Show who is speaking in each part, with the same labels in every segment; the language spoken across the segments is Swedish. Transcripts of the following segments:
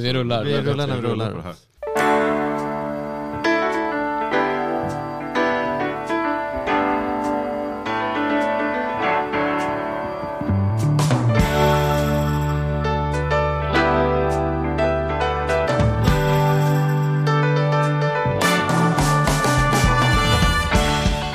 Speaker 1: Vi rullar.
Speaker 2: Vi rullar när vi rullar.
Speaker 3: här.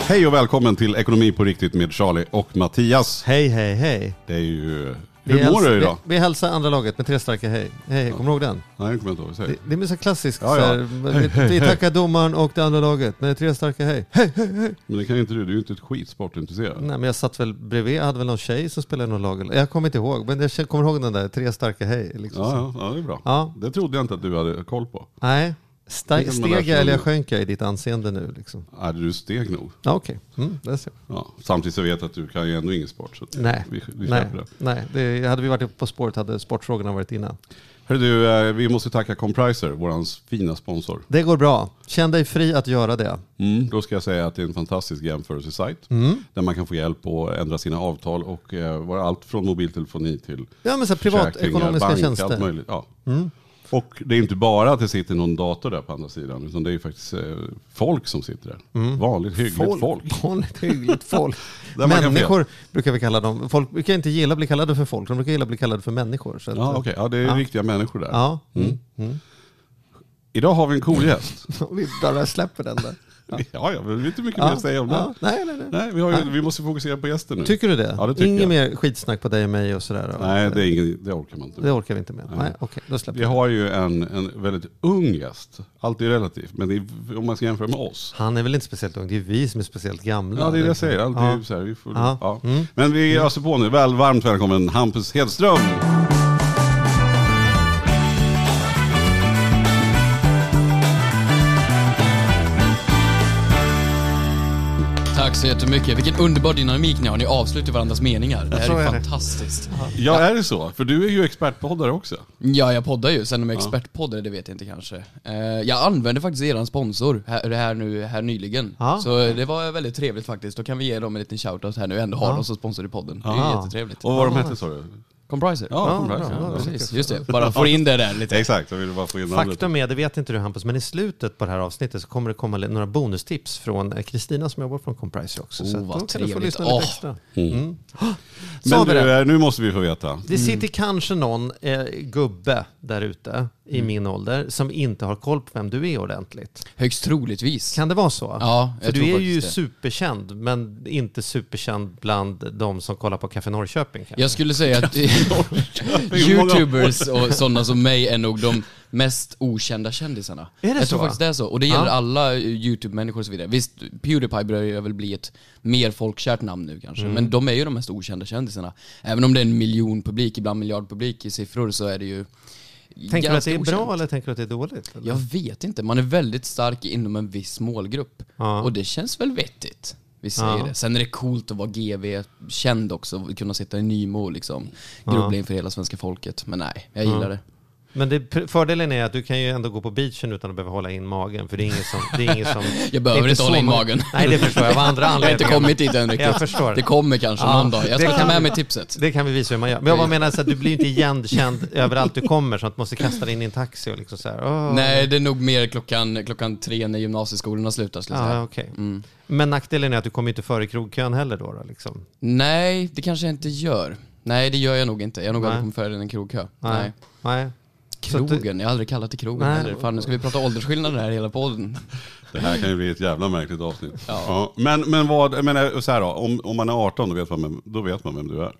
Speaker 3: Hej och välkommen till Ekonomi på riktigt med Charlie och Mattias.
Speaker 2: Hej, hej, hej.
Speaker 3: Det är ju...
Speaker 2: Vi
Speaker 3: Hur mår du idag?
Speaker 2: Vi, vi hälsar andra laget med tre starka hej. Hej, hej. Kommer du ihåg den?
Speaker 3: Nej, jag kommer inte ihåg
Speaker 2: Det, det är så klassiskt.
Speaker 3: Ja,
Speaker 2: så
Speaker 3: ja.
Speaker 2: här,
Speaker 3: Hej,
Speaker 2: vi,
Speaker 3: hej,
Speaker 2: vi
Speaker 3: hej.
Speaker 2: tackar domaren och det andra laget med tre starka hej. Hej, hej, hej.
Speaker 3: Men det kan ju inte du, du är ju inte ett skit sportintresserad.
Speaker 2: Nej, men jag satt väl bredvid, jag hade väl någon tjej som spelade i någon lag. Jag kommer inte ihåg, men jag kommer ihåg den där tre starka hej. Liksom.
Speaker 3: Ja, ja, ja, det är bra.
Speaker 2: Ja.
Speaker 3: Det trodde jag inte att du hade koll på.
Speaker 2: Nej,
Speaker 3: Man
Speaker 2: steg jag eller sjönk jag i ditt anseende nu? Liksom.
Speaker 3: Nej, du steg nog.
Speaker 2: Ja, Okej, mm.
Speaker 3: Ja. Samtidigt så vet jag att du kan ju ändå ingen sport. Så
Speaker 2: Nej,
Speaker 3: vi, vi
Speaker 2: nej,
Speaker 3: det.
Speaker 2: nej. Det, hade vi varit på spåret hade sportfrågorna varit innan.
Speaker 3: Hörru du, eh, vi måste tacka Compriser, våran fina sponsor.
Speaker 2: Det går bra. Känn dig fri att göra det.
Speaker 3: Mm, då ska jag säga att det är en fantastisk jämförelsesajt.
Speaker 2: Mm.
Speaker 3: Där man kan få hjälp att ändra sina avtal och eh, allt från mobiltelefoni till
Speaker 2: Ja, men så privatekonomiska tjänster.
Speaker 3: allt möjligt. Ja.
Speaker 2: Mm.
Speaker 3: Och det är inte bara att det sitter någon dator där på andra sidan, utan det är faktiskt eh, folk som sitter där.
Speaker 2: Mm.
Speaker 3: Vanligt hyggligt folk.
Speaker 2: Vanligt hyggligt folk. Människor brukar vi kalla dem. Folk brukar inte gilla att bli kallade för folk, de brukar gilla att bli kallade för människor. Så
Speaker 3: Ja, okej. ja, det är
Speaker 2: Ja.
Speaker 3: riktiga människor där.
Speaker 2: ja. Mm.
Speaker 3: Mm.
Speaker 2: Mm.
Speaker 3: Idag har vi en cool gäst.
Speaker 2: Vi bara släpper den där.
Speaker 3: ja, ja, men det är inte mycket
Speaker 2: Ja,
Speaker 3: mer att säga om det.
Speaker 2: ja. Nej, nej, nej.
Speaker 3: Nej, vi, har ju,
Speaker 2: Nej.
Speaker 3: vi måste fokusera på gästen nu.
Speaker 2: Tycker du det?
Speaker 3: Ja, det tycker
Speaker 2: Inget
Speaker 3: jag.
Speaker 2: mer skitsnack på dig och mig och sådär? och-
Speaker 3: Nej, det, är ingen, det orkar man inte.
Speaker 2: det orkar vi inte med. Nej,
Speaker 3: Nej.
Speaker 2: okej, då släpper
Speaker 3: Vi har ju en, en väldigt ung gäst. Allt är relativt, men är, om man ska jämföra med oss.
Speaker 2: Han är väl inte speciellt ung, det är vi som är speciellt gamla.
Speaker 3: Ja, det är det jag säger. Allt är
Speaker 2: Ja.
Speaker 3: så här, vi får,
Speaker 2: Ja.
Speaker 3: ja.
Speaker 2: Mm.
Speaker 3: Men vi öser på nu. Väl, varmt välkommen Hampus Hedström.
Speaker 1: Tack så jättemycket. Vilken underbar dynamik ni har. Ni avslutar varandras meningar. Det här är,
Speaker 2: är det.
Speaker 1: fantastiskt.
Speaker 3: Ja, är det så? För du är ju expertpoddare också.
Speaker 1: Ja, jag poddar ju. Sen om jag är expertpoddare, det vet jag inte kanske. Eh, jag använde faktiskt eran sponsor här, det här, nu, här nyligen.
Speaker 2: Ja.
Speaker 1: Så det var väldigt trevligt faktiskt. Då kan vi ge dem en liten shoutout här nu ändå ha
Speaker 2: Ja.
Speaker 1: dem som sponsor i podden. Det är jättetrevligt.
Speaker 3: Och vad de hette sa du?
Speaker 1: Compriser.
Speaker 3: Ja,
Speaker 2: Ja,
Speaker 3: Compriser. Ja.
Speaker 1: Precis, just det. Bara få in det där lite.
Speaker 3: Exakt, jag ville bara få in namnet.
Speaker 2: Faktum är, det vet inte du Hampus, men i slutet på det här avsnittet så kommer det komma några bonustips från eh, Kristina som jobbar från Compriser också.
Speaker 1: Oh,
Speaker 2: så
Speaker 1: vad
Speaker 2: då kan du få
Speaker 1: trevligt.
Speaker 2: lyssna lite
Speaker 1: Åh.
Speaker 2: extra.
Speaker 3: Mm.
Speaker 2: Mm.
Speaker 3: Men du,
Speaker 2: det?
Speaker 3: eh, nu måste vi få veta.
Speaker 2: Det sitter kanske någon eh, gubbe där ute i min ålder som inte har koll på vem du är ordentligt.
Speaker 1: Högst troligtvis.
Speaker 2: Kan det vara så?
Speaker 1: Ja, jag
Speaker 2: För
Speaker 1: tror
Speaker 2: du är ju
Speaker 1: det.
Speaker 2: superkänd, men inte superkänd bland de som kollar på Café Norrköping. kanske.
Speaker 1: Jag skulle säga att youtubers och sådana som mig är nog de mest okända kändisarna.
Speaker 2: Är det
Speaker 1: jag
Speaker 2: så?
Speaker 1: tror faktiskt det är så. Och det gäller
Speaker 2: Ja.
Speaker 1: alla youtube-människor och så vidare. Visst, Pewdiepie börjar väl bli ett mer folkkärt namn nu kanske.
Speaker 2: Mm.
Speaker 1: Men de är ju de mest okända kändisarna. Även om det är en miljon publik, ibland miljard publik i siffror, så är det ju
Speaker 2: tänker du att det är
Speaker 1: ganska
Speaker 2: bra
Speaker 1: okänt.
Speaker 2: eller tänker du att det är dåligt? eller?
Speaker 1: Jag vet inte. Man är väldigt stark inom en viss målgrupp.
Speaker 2: Ja.
Speaker 1: Och det känns väl vettigt. Vi säger
Speaker 2: Ja.
Speaker 1: det. Sen är det coolt att vara GV-känd också, och kunna sitta i Nymo och liksom grubbla inför hela svenska folket. Men nej, jag gillar
Speaker 2: Ja.
Speaker 1: det.
Speaker 2: Men det, fördelen är att du kan ju ändå gå på beachen utan att behöva hålla in magen. För det är ingen som... Det är ingen som
Speaker 1: Jag behöver inte hålla in magen.
Speaker 2: Nej, det förstår jag. Av andra
Speaker 1: Jag har inte
Speaker 2: anledningar.
Speaker 1: kommit dit än riktigt.
Speaker 2: Jag förstår.
Speaker 1: Det kommer kanske
Speaker 2: Ja,
Speaker 1: någon dag. Jag ska ta med mig tipset.
Speaker 2: Det kan vi visa hur man gör. Men jag bara menar så att du blir inte igenkänd överallt du kommer så att du måste kasta dig in i en taxi och liksom så här. "Åh."
Speaker 1: Nej, det är nog mer klockan, klockan tre när gymnasieskolorna slutar skulle jag
Speaker 2: Ja,
Speaker 1: säga.
Speaker 2: okej.
Speaker 1: Mm.
Speaker 2: Men nackdelen är att du kommer inte före krogkön heller då, då liksom.
Speaker 1: Nej, det kanske jag inte gör. Nej, det gör jag nog inte. Jag har nog aldrig kommit före en krogkö. Nej.
Speaker 2: Nej. Nej.
Speaker 1: Krogen, jag har aldrig kallat det krogen
Speaker 2: Nej.
Speaker 1: heller. Fan, nu ska vi prata åldersskillnader här i hela podden.
Speaker 3: Det här kan ju bli ett jävla märkligt avsnitt.
Speaker 1: Ja.
Speaker 3: Ja. Men, men vad, menar, så här då, om, om man är 18 då vet, man, vem- då vet man vem du är.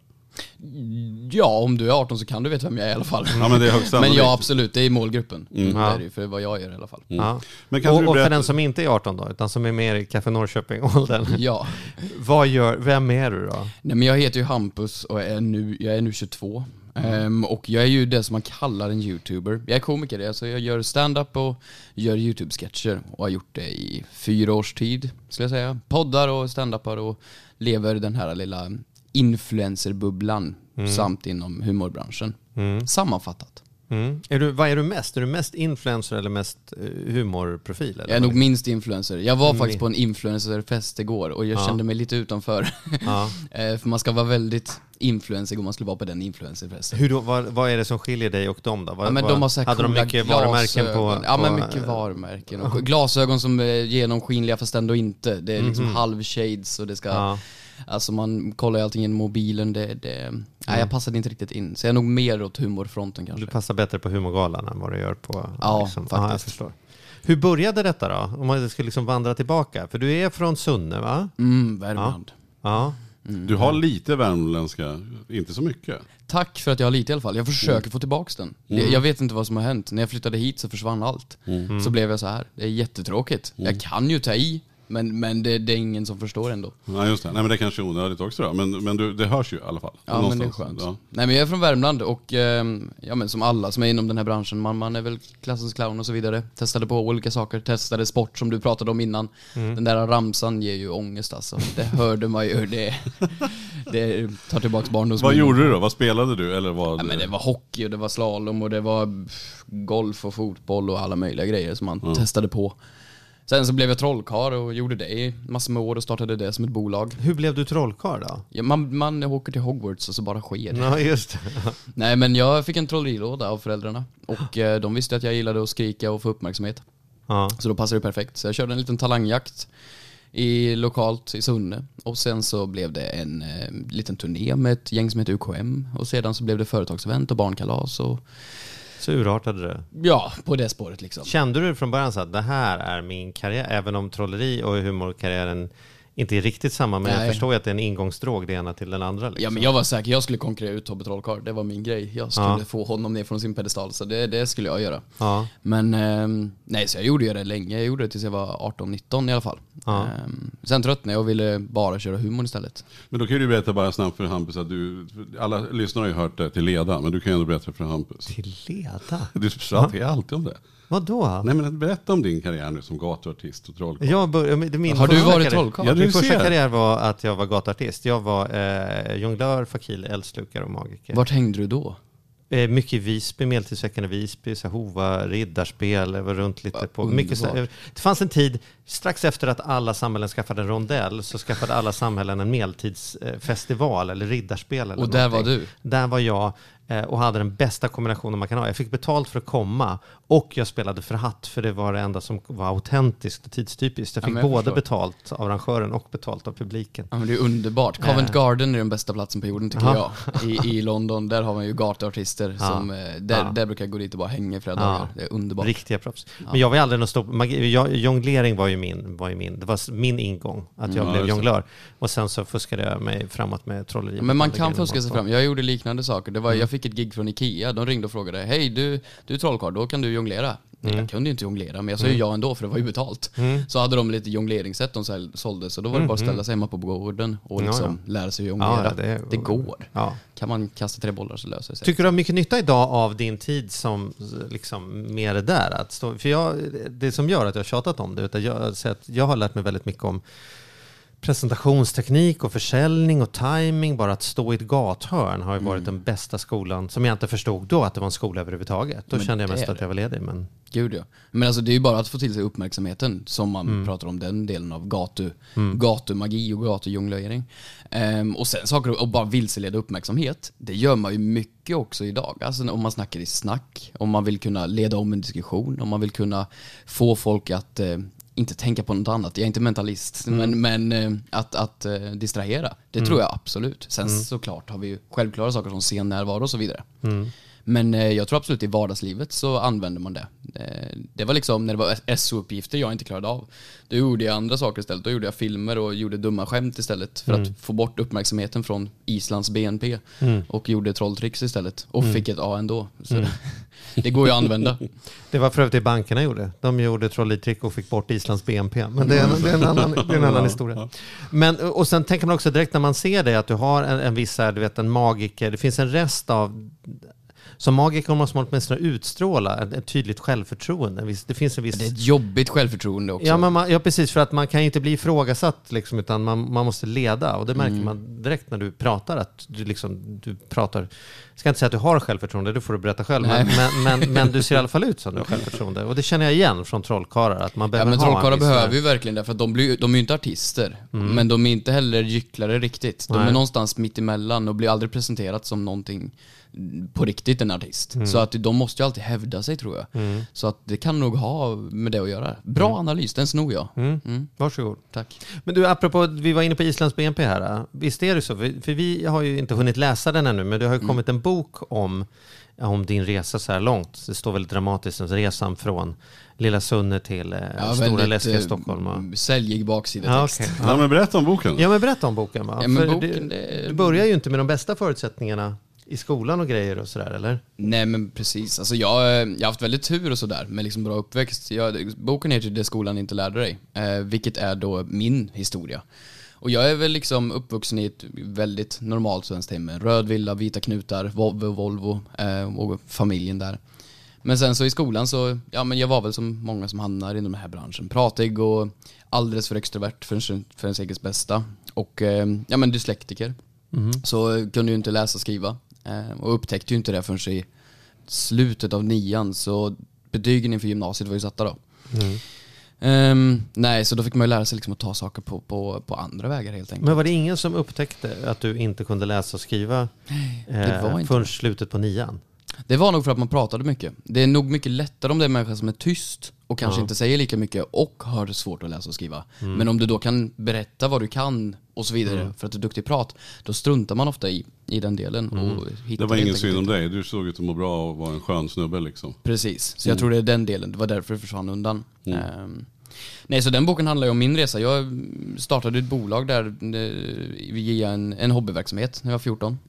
Speaker 1: Ja, om du är 18 så kan du veta vem jag är i alla fall.
Speaker 3: Ja men det är högst
Speaker 1: Men ja, absolut, det är målgruppen.
Speaker 3: Mm.
Speaker 1: Det
Speaker 2: Ja.
Speaker 1: är det för vad jag gör i alla fall.
Speaker 2: Ja.
Speaker 3: Men kan
Speaker 2: Och,
Speaker 3: du
Speaker 2: och för
Speaker 3: berätta,
Speaker 2: den som inte är 18 då, utan som är mer i Café Norrköping-åldern.
Speaker 1: Ja.
Speaker 2: Vad gör, vem är du då?
Speaker 1: Nej men jag heter ju Hampus och är nu, jag är nu 22. Ehm, och jag är ju det som man kallar en youtuber. Jag är komiker, alltså jag gör stand-up och gör YouTube-sketcher och har gjort det i fyra års tid, skulle jag säga. Poddar och stand-upar och lever den här lilla influencerbubblan samt inom humorbranschen. Sammanfattat.
Speaker 2: Mm. Är du, vad är du mest? Är du mest influencer eller mest eh, humorprofil? Eller?
Speaker 1: Jag är nog minst influencer. Jag var
Speaker 2: Mm.
Speaker 1: faktiskt på en influencerfest igår och jag
Speaker 2: Ja.
Speaker 1: kände mig lite utanför.
Speaker 2: Ja.
Speaker 1: Eh, För man ska vara väldigt influencer om man skulle vara på den influencerfesten.
Speaker 2: Hur då, vad, vad är det som skiljer dig och dem då? Vad,
Speaker 1: Ja, men
Speaker 2: vad,
Speaker 1: de har så
Speaker 2: hade de mycket varumärken på?
Speaker 1: glasögon. Ja
Speaker 2: på,
Speaker 1: men mycket varumärken. Och glasögon som är genomskinliga fast ändå inte. Det är liksom halvshades och det ska...
Speaker 2: Ja.
Speaker 1: Alltså man kollar ju allting genom mobilen. Det, det, Nej jag passade inte riktigt in. Så jag är nog mer åt humorfronten kanske.
Speaker 2: Du passar bättre på humorgalan än vad du gör på...
Speaker 1: Ja,
Speaker 2: liksom.
Speaker 1: faktiskt.
Speaker 2: jag förstår. Hur började detta då? Om man skulle liksom vandra tillbaka. För du är från Sunne va?
Speaker 1: Mm, Värmland.
Speaker 2: Ja.
Speaker 3: Du har lite värmländska, inte så mycket.
Speaker 1: Tack för att jag har lite i alla fall. Jag försöker få tillbaka den. Det- Jag vet inte vad som har hänt. När jag flyttade hit så försvann allt. Så blev jag så här. Det är jättetråkigt. Jag kan ju ta i, men, men det, det är ingen som förstår ändå.
Speaker 3: Ja, just det. Nej, men det kanske är onödigt också då. Men, men du, det hörs ju i alla fall.
Speaker 1: Ja men det är
Speaker 3: Någonstans.
Speaker 1: skönt.
Speaker 3: Ja.
Speaker 1: Nej men jag är från Värmland och ehm, ja men som alla som är inom den här branschen, man, man är väl klassens clown och så vidare. Testade på olika saker, testade sport som du pratade om innan.
Speaker 2: Mm.
Speaker 1: Den där ramsan ger ju ångest alltså. Det hörde man ju. Det, det tar tillbaks barndomsminnen.
Speaker 3: Vad gjorde du då? Vad spelade du? Eller vad?
Speaker 1: Ja, men det var hockey och det var slalom och det var golf och fotboll och alla möjliga grejer som man testade på. Sen så blev jag trollkarl och gjorde det i massor med år och startade det som ett bolag.
Speaker 2: Hur blev du trollkarl då?
Speaker 1: Ja, man, man åker till Hogwarts och så bara sker.
Speaker 2: Ja, just det.
Speaker 1: Nej men jag fick en trollerilåda av föräldrarna och eh, de visste att jag gillade att skrika och få uppmärksamhet.
Speaker 2: Ja.
Speaker 1: Så då passade det perfekt. Så jag körde en liten talangjakt i lokalt i Sunne och sen så blev det en eh, liten turné med ett gäng som heter UKM och sedan så blev det företagsevent och barnkalas och
Speaker 2: Så urartade det.
Speaker 1: ja, på det spåret liksom.
Speaker 2: Kände du från början så att det här är min karriär? Även om trolleri och humorkarriären inte är riktigt samma, men jag
Speaker 1: Nej.
Speaker 2: förstår ju att det är en ingångsdrog det ena till den andra. Liksom.
Speaker 1: Ja men jag var säker, jag skulle konkurrera ut Tobbe Trollkarl, det var min grej. Jag skulle
Speaker 2: Ja.
Speaker 1: få honom ner från sin pedestal, så det, det skulle jag göra.
Speaker 2: Ja.
Speaker 1: Men ehm, nej, så jag gjorde ju det länge. Jag gjorde det tills jag var 18-19 i alla fall.
Speaker 2: Ja.
Speaker 1: Ehm, sen tröttnade jag och ville bara köra humor istället.
Speaker 3: Men då kan du berätta bara snabbt för Hampus att du, alla lyssnare har ju hört det till leda, men du kan ju ändå berätta för Hampus.
Speaker 2: Till leda?
Speaker 3: Du pratar alltid om det.
Speaker 2: Vadå?
Speaker 3: Nej men berätta om din karriär nu som gatuartist och trollkarl.
Speaker 2: Jag bör, men det- min
Speaker 1: Har du varit trollkarl?
Speaker 3: Ja, du
Speaker 2: Min första karriär var att jag var gatuartist. Jag var eh, jonglör, fakil, eldslukare och magiker.
Speaker 1: Vart hängde du då?
Speaker 2: Eh, mycket i Visby, Medeltidsveckan i Visby, så här Hova, riddarspel, var runt lite på. Mycket, det fanns en tid, strax efter att alla samhällen skaffade en rondell, så skaffade alla samhällen en medeltidsfestival eller riddarspel. Eller
Speaker 1: Och där var
Speaker 2: någonting.
Speaker 1: du?
Speaker 2: Där var jag och hade den bästa kombinationen man kan ha. Jag fick betalt för att komma och jag spelade för hatt för det var det enda som var autentiskt och tidstypiskt. Jag
Speaker 1: Ja,
Speaker 2: fick
Speaker 1: men jag
Speaker 2: både
Speaker 1: förstår.
Speaker 2: betalt av arrangören och betalt av publiken.
Speaker 1: Ja men det är underbart. Covent
Speaker 2: Eh.
Speaker 1: Garden är den bästa platsen på jorden tycker
Speaker 2: Ja.
Speaker 1: jag. I, I London, där har man ju gatuartister
Speaker 2: Ja.
Speaker 1: som, eh, där,
Speaker 2: Ja.
Speaker 1: där brukar jag gå dit och bara hänga i flera
Speaker 2: Ja.
Speaker 1: dagar. Det är underbart.
Speaker 2: Riktiga proffs. Men jag var aldrig någon stor... Magi, jag, jonglering var ju min, var ju min. Det var min ingång, att jag
Speaker 3: Ja,
Speaker 2: blev jonglör. Och sen så fuskade jag mig framåt med trolleri.
Speaker 1: Ja, Men man kan fuska sig fram. Jag gjorde liknande saker. Det var,
Speaker 2: Mm.
Speaker 1: Jag fick ett gig från Ikea. De ringde och frågade Hej du, du är trollkarl, då kan du jonglera.
Speaker 2: Mm.
Speaker 1: Jag kunde ju inte jonglera, men jag sa ju ja ändå för det var ju betalt. Så hade de lite jongleringssätt de så- sålde, så då var det bara att ställa sig hemma på gården och
Speaker 2: Mm, Ja,
Speaker 1: liksom lära sig jonglera.
Speaker 2: Ja, ja, det,
Speaker 1: det går.
Speaker 2: Ja.
Speaker 1: Kan man kasta tre bollar så löser det sig.
Speaker 2: Tycker du har mycket nytta idag av din tid som liksom med det där? Att stå, för jag, det som gör att jag har tjatat om det, utan jag, så att jag har lärt mig väldigt mycket om presentationsteknik och försäljning och timing. Bara att stå i ett gathörn har ju varit den bästa skolan, som jag inte förstod då att det var en skola överhuvudtaget. Då
Speaker 1: Men
Speaker 2: kände jag mest att jag var ledig. Men,
Speaker 1: Gud ja. Men alltså det är ju bara att få till sig uppmärksamheten som man
Speaker 2: Mm.
Speaker 1: pratar om den delen av gatu, gatumagi och gatujonglering. Ehm, och sen saker och bara vilseleda uppmärksamhet, det gör man ju mycket också idag. Alltså om man snackar i snack, om man vill kunna leda om en diskussion, om man vill kunna få folk att eh, inte tänka på något annat. Jag är inte mentalist,
Speaker 2: Mm.
Speaker 1: men, men eh, att, att eh, distrahera, det tror jag absolut. Sen såklart har vi ju självklara saker som scennärvaro och så vidare. Men eh, jag tror absolut i vardagslivet så använder man det. Eh, det var liksom när det var SO-uppgifter jag inte klarade av. Då gjorde jag andra saker istället. Då gjorde jag filmer och gjorde dumma skämt istället för att få bort uppmärksamheten från Islands BNP. Och gjorde trolltricks istället. Och fick ett A ändå. Så det går ju att använda.
Speaker 2: det var för övrigt det bankerna gjorde. De gjorde trolleritrick och fick bort Islands BNP. Men det är en, det är en annan, det är en annan historia. Men, och sen tänker man också direkt när man ser det att du har en, en viss, här, du vet, en magiker. Det finns en rest av som magiker måste man åtminstone utstråla ett, ett tydligt självförtroende. Det finns en viss...
Speaker 1: Det är ett jobbigt självförtroende också.
Speaker 2: Ja, men man, ja, precis. För att man kan ju inte bli ifrågasatt, liksom, utan man, man måste leda. Och det märker
Speaker 1: Mm.
Speaker 2: man direkt när du pratar. Att du, liksom, du pratar... Jag ska inte säga att du har självförtroende, det får du berätta själv. Men, men, men, men du ser i alla fall ut som du har självförtroende. Och det känner jag igen från trollkarlar. Att man
Speaker 1: Ja
Speaker 2: behöver
Speaker 1: men
Speaker 2: ha en
Speaker 1: trollkarlar behöver ju verkligen det, för de, blir, de är ju inte artister. Men de är inte heller gycklare riktigt. De
Speaker 2: Nej.
Speaker 1: är någonstans mitt emellan och blir aldrig presenterat som någonting på riktigt en artist. Så att de måste ju alltid hävda sig tror jag. Så att det kan nog ha med det att göra. Bra analys, den snor jag. Mm.
Speaker 2: Varsågod.
Speaker 1: Tack.
Speaker 2: Men du, apropå, vi var inne på Islands BNP här. Visst är det så? För, vi har ju inte hunnit läsa den ännu, men det har ju
Speaker 1: Mm.
Speaker 2: kommit en bok om, om din resa så här långt. Det står väldigt dramatiskt, alltså resan från Lilla Sunne till eh, Stora Läskiga
Speaker 1: eh,
Speaker 2: Stockholm. och-
Speaker 1: Säljig baksidatext.
Speaker 2: Ja, okej.
Speaker 3: Ja, men berätta om boken.
Speaker 2: Ja, men berätta om boken. Va?
Speaker 1: Ja, men
Speaker 2: För
Speaker 1: boken,
Speaker 2: det,
Speaker 1: det-
Speaker 2: Du börjar ju inte med de bästa förutsättningarna i skolan och grejer och sådär, eller?
Speaker 1: Nej men precis, alltså jag, jag har haft väldigt tur och sådär med liksom bra uppväxt. Jag, boken heter Det skolan inte lärde dig, eh, vilket är då min historia. Och jag är väl liksom uppvuxen i ett väldigt normalt svenskt hem med röd villa, vita knutar, Volvo, eh, och familjen där. Men sen så i skolan så, ja men jag var väl som många som hamnar inom den här branschen. Pratig och alldeles för extrovert för, ens- för ens eget bästa. Och eh, ja men dyslektiker. Så eh, kunde ju inte läsa och skriva. Eh, och upptäckte ju inte det förrän i slutet av nian. Så betygen inför gymnasiet var ju satta då. Ehm, nej, så då fick man ju lära sig liksom att ta saker på, på, på andra vägar helt enkelt.
Speaker 2: Men var det ingen som upptäckte att du inte kunde läsa och skriva eh, förrän slutet på nian?
Speaker 1: Det var nog för att man pratade mycket. Det är nog mycket lättare om det är en människa som är tyst och kanske
Speaker 2: Ja.
Speaker 1: inte säger lika mycket och har svårt att läsa och skriva.
Speaker 2: Mm.
Speaker 1: Men om du då kan berätta vad du kan och så vidare för att du är duktig i prat, då struntar man ofta i, i den delen. Och
Speaker 2: Mm.
Speaker 1: hittar
Speaker 3: Det var ingen synd om dig. Du såg ut att må bra och var en skön snubbe liksom.
Speaker 1: Precis, så jag tror det är den delen. Det var därför det försvann undan.
Speaker 3: Mm.
Speaker 1: Ehm, nej, så den boken handlar ju om min resa. Jag startade ett bolag där eh, via en, en hobbyverksamhet när jag var 14.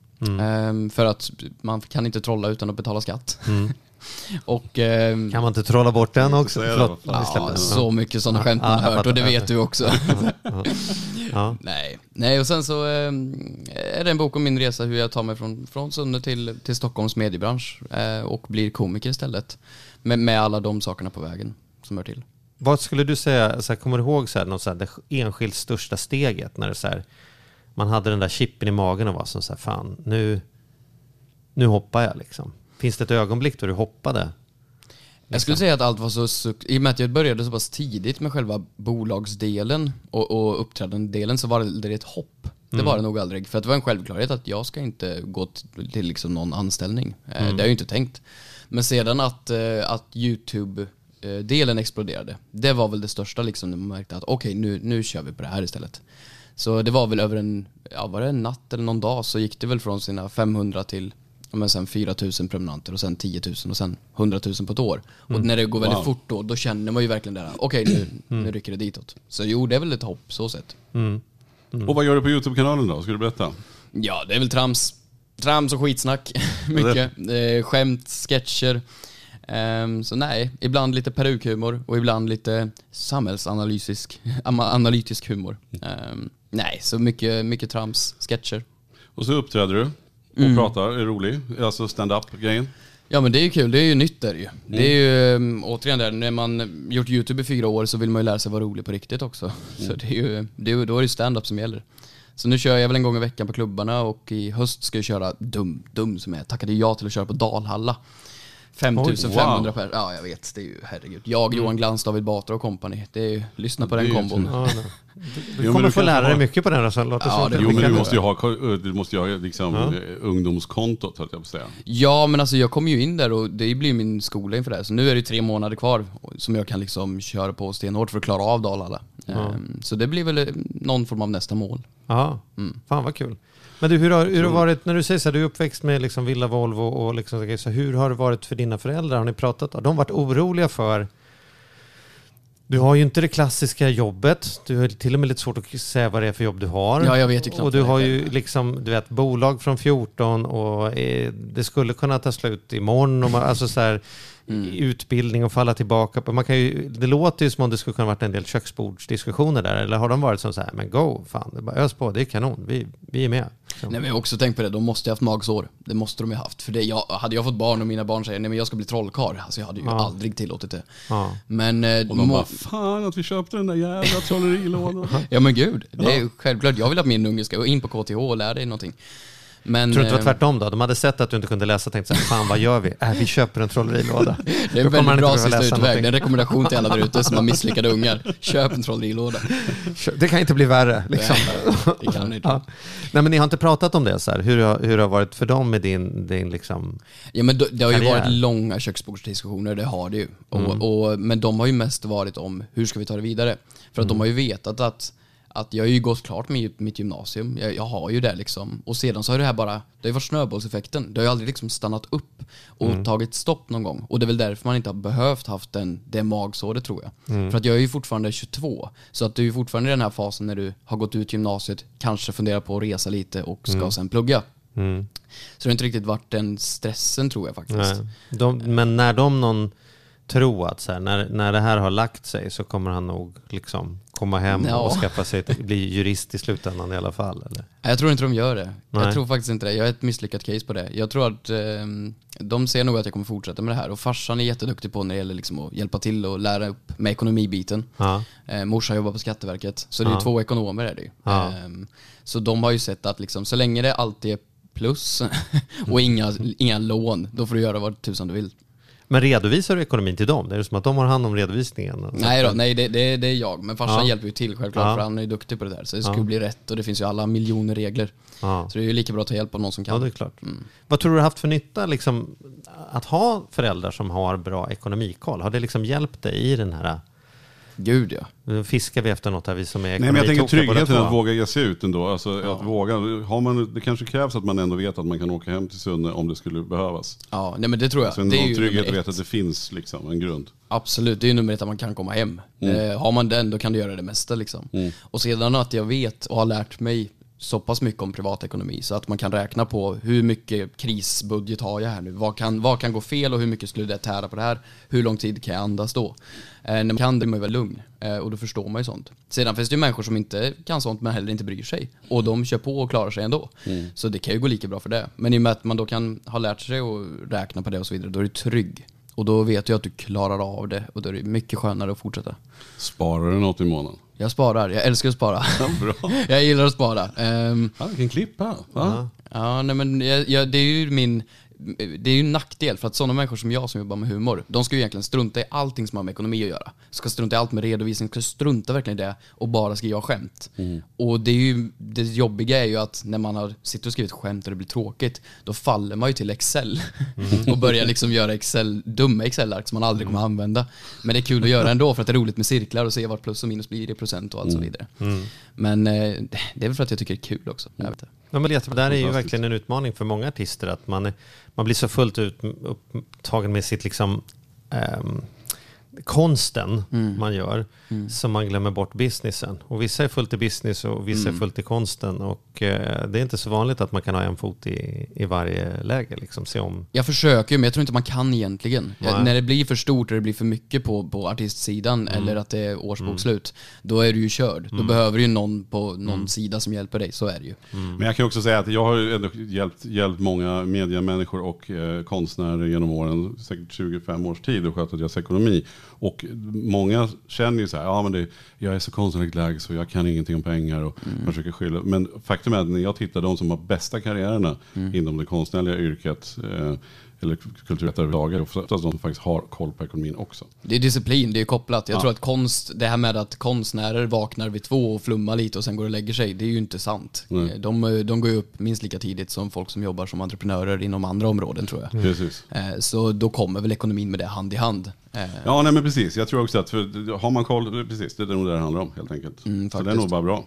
Speaker 1: Ehm, för att man kan inte trolla utan att betala skatt. och ehm,
Speaker 2: Kan man inte trolla bort den också? Förlåt,
Speaker 1: ja, så mycket sådana skämt man
Speaker 2: Ja,
Speaker 1: hört och det vet du också.
Speaker 2: Ja.
Speaker 1: Nej. Nej, och sen så eh, är det en bok om min resa hur jag tar mig från, från Sunne till, till Stockholms mediebransch eh, och blir komiker istället. Med, med alla de sakerna på vägen som hör till.
Speaker 2: Vad skulle du säga, så här, kommer du ihåg så här, något så här, det enskilt största steget när det så här, man hade den där chippen i magen och var som så här, fan, nu, nu hoppar jag liksom. Finns det ett ögonblick då du hoppade?
Speaker 1: Jag skulle säga att allt var så. I och med att jag började så pass tidigt med själva bolagsdelen och, och uppträdandedelen så var det ett hopp. Det var det nog aldrig. För att det var en självklarhet att jag ska inte gå till, till liksom någon anställning. Eh, Det har jag ju inte tänkt. Men sedan att, eh, att YouTube-delen exploderade, det var väl det största liksom när man märkte att okej, nu, nu kör vi på det här istället. Så det var väl över en, ja var det en natt eller någon dag så gick det väl från sina 500 till men sen 4 000 prenumeranter och sen 10 000 och sen 100 000 på ett år. Och när det går väldigt
Speaker 3: Wow.
Speaker 1: fort då, då känner man ju verkligen det här, okej nu, nu rycker det ditåt. Så jo, det är väl ett hopp så sett.
Speaker 3: Och vad gör du på YouTube-kanalen då? Ska du berätta?
Speaker 1: Ja, det är väl trams. Trams och skitsnack. Mycket. Eh, skämt, sketcher. Ehm, så nej, ibland lite perukhumor och ibland lite samhällsanalytisk analytisk humor. Ehm, nej, så mycket, mycket trams, sketcher.
Speaker 3: Och så uppträder du och
Speaker 1: Mm.
Speaker 3: pratar, är rolig. Alltså stand-up-grejen.
Speaker 1: Ja men det är ju kul, det är ju nytt där ju. Det är ju um, återigen där, när man gjort YouTube i fyra år så vill man ju lära sig vara rolig på riktigt också. Så det är ju, det är, då är det stand-up som gäller. Så nu kör jag väl en gång i veckan på klubbarna och i höst ska jag köra Dum, Dum som är tackade ja till att köra på Dalhalla. 5500
Speaker 3: wow.
Speaker 1: per, ja jag vet, det är ju herregud. Jag, Johan Glans, David Batra och kompani. Det är ju, lyssna på
Speaker 3: Det
Speaker 1: den kombon.
Speaker 2: Ja. Du, du kommer
Speaker 3: du
Speaker 2: få lära dig mycket på den resan. Låter
Speaker 1: Ja, det-
Speaker 3: Jo men du måste ju ha, du måste ju ha liksom
Speaker 2: Ja.
Speaker 3: ungdomskontot höll jag på säga.
Speaker 1: Ja men alltså jag kommer ju in där och det blir min skola inför det här. Så nu är det tre månader kvar som jag kan liksom köra på stenhårt för att klara av Dalhalla. Ehm, Så det blir väl eh, någon form av nästa mål.
Speaker 2: Ja,
Speaker 1: Mm.
Speaker 2: fan vad kul. Men du, hur har, hur har det varit, när du säger så här, du är uppväxt med liksom Villa Volvo och liksom, så hur har det varit för dina föräldrar? Har ni pratat? Har de varit oroliga för du har ju inte det klassiska jobbet. Du har till och med lite svårt att säga vad det är för jobb du har.
Speaker 1: Ja, jag vet ju knappt
Speaker 2: Och du har ju liksom, du vet, bolag från 14 och eh, det skulle kunna ta slut imorgon. Och man, alltså så här, i utbildning och falla tillbaka på. Man kan ju, det låter ju som om det skulle kunna varit en del köksbordsdiskussioner där. Eller har de varit som så här, men go, fan, bara ös på, det är kanon, vi, vi är med. Liksom.
Speaker 1: Nej men jag har också tänkt på det, de måste ju haft magsår. Det måste de ju haft. För det, jag, hade jag fått barn och mina barn säger nej men jag ska bli trollkarl, alltså jag hade ju
Speaker 2: Ja.
Speaker 1: aldrig tillåtit det.
Speaker 2: Ja.
Speaker 1: Men... eh,
Speaker 3: Och de bara, fan att vi köpte den där jävla trollerilådan.
Speaker 1: Ja men gud, det är ju självklart. Jag vill att min unge ska gå in på KTH och lära dig någonting. Men...
Speaker 2: Tror du inte det var
Speaker 1: eh,
Speaker 2: tvärtom då? De hade sett att du inte kunde läsa och tänkte så här, fan vad gör vi? Äh, vi köper en trollerilåda.
Speaker 1: Det är en väldigt bra sista utväg.
Speaker 2: någonting.
Speaker 1: Det är en rekommendation till alla där ute som har misslyckade ungar. Köp en trollerilåda.
Speaker 2: Det kan inte bli värre. Liksom.
Speaker 1: Nej, det kan inte.
Speaker 2: Ja. Nej, men ni har inte pratat om det, så här. Hur, det har- hur det har varit för dem med din, din liksom...
Speaker 1: Ja men det har ju
Speaker 2: Karriär.
Speaker 1: varit långa köksbordsdiskussioner, det har det ju.
Speaker 2: Mm.
Speaker 1: Och, och, men de har ju mest varit om hur ska vi ta det vidare? För att
Speaker 2: Mm.
Speaker 1: de har ju vetat att, att jag har ju gått klart med mitt gymnasium, jag, jag har ju det liksom. Och sedan så har det här bara, det har ju varit snöbollseffekten. Det har ju aldrig liksom stannat upp och
Speaker 2: Mm.
Speaker 1: tagit stopp någon gång. Och det är väl därför man inte har behövt haft den, det magsåret tror jag.
Speaker 2: Mm.
Speaker 1: För att jag är ju fortfarande 22, så att du är ju fortfarande i den här fasen när du har gått ut gymnasiet, kanske funderar på att resa lite och ska sen plugga.
Speaker 2: Mm.
Speaker 1: Så det har inte riktigt varit den stressen tror jag faktiskt.
Speaker 2: De, men när de någon tror att så här, när, när det här har lagt sig så kommer han nog liksom komma hem
Speaker 1: Ja.
Speaker 2: och skaffa sig, ett- bli jurist i slutändan i alla fall. Eller?
Speaker 1: Jag tror inte de gör det.
Speaker 2: Nej.
Speaker 1: Jag tror faktiskt inte det. Jag är ett misslyckat case på det. Jag tror att eh, de ser nog att jag kommer fortsätta med det här. Och farsan är jätteduktig på när det gäller liksom att hjälpa till och lära upp med ekonomibiten.
Speaker 2: Ja.
Speaker 1: Eh, morsan jobbar på Skatteverket, så det är
Speaker 2: Ja.
Speaker 1: två ekonomer är det ju.
Speaker 2: Ja.
Speaker 1: Ehm, så de har ju sett att liksom, så länge det alltid är plus och inga, inga lån, då får du göra vad tusan du vill.
Speaker 2: Men redovisar du ekonomin till dem? Det är det som att de har hand om redovisningen?
Speaker 1: Nej då, nej det, det, det är jag. Men farsan
Speaker 2: Ja.
Speaker 1: hjälper ju till självklart,
Speaker 2: Ja.
Speaker 1: för han är ju duktig på det där. Så det ska
Speaker 2: Ja.
Speaker 1: bli rätt och det finns ju alla miljoner regler. Så det är ju lika bra att ta hjälp av någon som kan.
Speaker 2: Ja, det är klart.
Speaker 1: Mm.
Speaker 2: Vad tror du har haft för nytta liksom, att ha föräldrar som har bra ekonomikoll? Har det liksom hjälpt dig i den här...
Speaker 1: Gud ja.
Speaker 2: Nu fiskar vi efter något här, vi som är
Speaker 3: Nej men jag tänker tryggheten att våga ge sig ut ändå. Alltså att våga. Har man, det kanske krävs att man ändå vet att man kan åka hem till Sunne om det skulle behövas.
Speaker 1: Ja, nej men det tror jag.
Speaker 3: Alltså en
Speaker 1: det är
Speaker 3: någon
Speaker 1: ju
Speaker 3: trygghet att veta att det finns liksom, en grund.
Speaker 1: Absolut, det är ju nummer ett att man kan komma hem. Eh, har man den, då kan du göra det mesta liksom.
Speaker 3: Mm.
Speaker 1: Och sedan att jag vet och har lärt mig så pass mycket om privatekonomi så att man kan räkna på hur mycket krisbudget har jag här nu? Vad kan, vad kan gå fel och hur mycket skulle det tära på det här? Hur lång tid kan jag andas då? Eh, när man kan det är man väl lugn eh, och då förstår man ju sånt. Sedan finns det ju människor som inte kan sånt men heller inte bryr sig och de kör på och klarar sig ändå. Så det kan ju gå lika bra för det. Men i och med att man då kan ha lärt sig att räkna på det och så vidare, då är du trygg. Och då vet du att du klarar av det och då är det mycket skönare att fortsätta.
Speaker 3: Sparar du något i månaden?
Speaker 1: Jag sparar, jag älskar att spara.
Speaker 3: Ja, bra.
Speaker 1: jag gillar att spara. Ehm,
Speaker 3: Ja, vilken klippa. Va?
Speaker 1: ja, nej men jag, jag, det är ju min, det är ju en nackdel för att sådana människor som jag som jobbar med humor, de ska ju egentligen strunta i allting som har med ekonomi att göra. Ska strunta i allt med redovisning, ska strunta verkligen i det och bara skriva skämt. Och det är ju, det jobbiga är ju att när man har sitter och skrivit skämt och det blir tråkigt, då faller man ju till Excel och börjar liksom göra Excel, dumma Excel-ark som man aldrig kommer använda. Men det är kul att göra ändå för att det är roligt med cirklar och se vart plus och minus blir i procent och allt så vidare. Men eh, det är väl för att jag tycker det är kul också. Jag vet inte.
Speaker 2: Ja, men det där är ju verkligen en utmaning för många artister. Att man, man blir så fullt ut upptagen med sitt liksom, ehm, konsten
Speaker 1: Mm.
Speaker 2: man gör så man glömmer bort businessen. Och vissa är fullt i business och vissa
Speaker 1: Mm.
Speaker 2: är fullt i konsten. Och eh, det är inte så vanligt att man kan ha en fot i, i varje läge. Liksom, se om.
Speaker 1: Jag försöker men jag tror inte man kan egentligen. Jag,
Speaker 2: Nej.
Speaker 1: när det blir för stort och det blir för mycket på, på artistsidan
Speaker 2: Mm.
Speaker 1: eller att det är årsbokslut, då är du ju körd. Då behöver du ju någon på någon sida som hjälper dig, så är det ju.
Speaker 3: Men jag kan också säga att jag har ju ändå hjälpt, hjälpt många mediamänniskor och eh, konstnärer genom åren, säkert 25 års tid och sköta deras ekonomi. Och många känner ju så här, ja men det, jag är så konstnärligt lagd så jag kan ingenting om pengar och försöker skylla. Men faktum är att när jag tittar de som har bästa karriärerna inom det konstnärliga yrket, eh, eller kulturvetare överhuvudtaget, är oftast de som faktiskt har koll på ekonomin också.
Speaker 1: Det är disciplin, det är kopplat. Jag
Speaker 3: Ja.
Speaker 1: tror att konst, det här med att konstnärer vaknar vid två och flummar lite och sen går och lägger sig, det är ju inte sant.
Speaker 3: Nej.
Speaker 1: De, de går ju upp minst lika tidigt som folk som jobbar som entreprenörer inom andra områden tror jag.
Speaker 3: Precis.
Speaker 1: Eh, Så då kommer väl ekonomin med det hand i hand. Eh,
Speaker 3: Ja, nej men precis. Jag tror också att för, har man koll, precis, det är nog det det handlar om helt enkelt.
Speaker 1: Mm,
Speaker 3: så det är nog bara bra.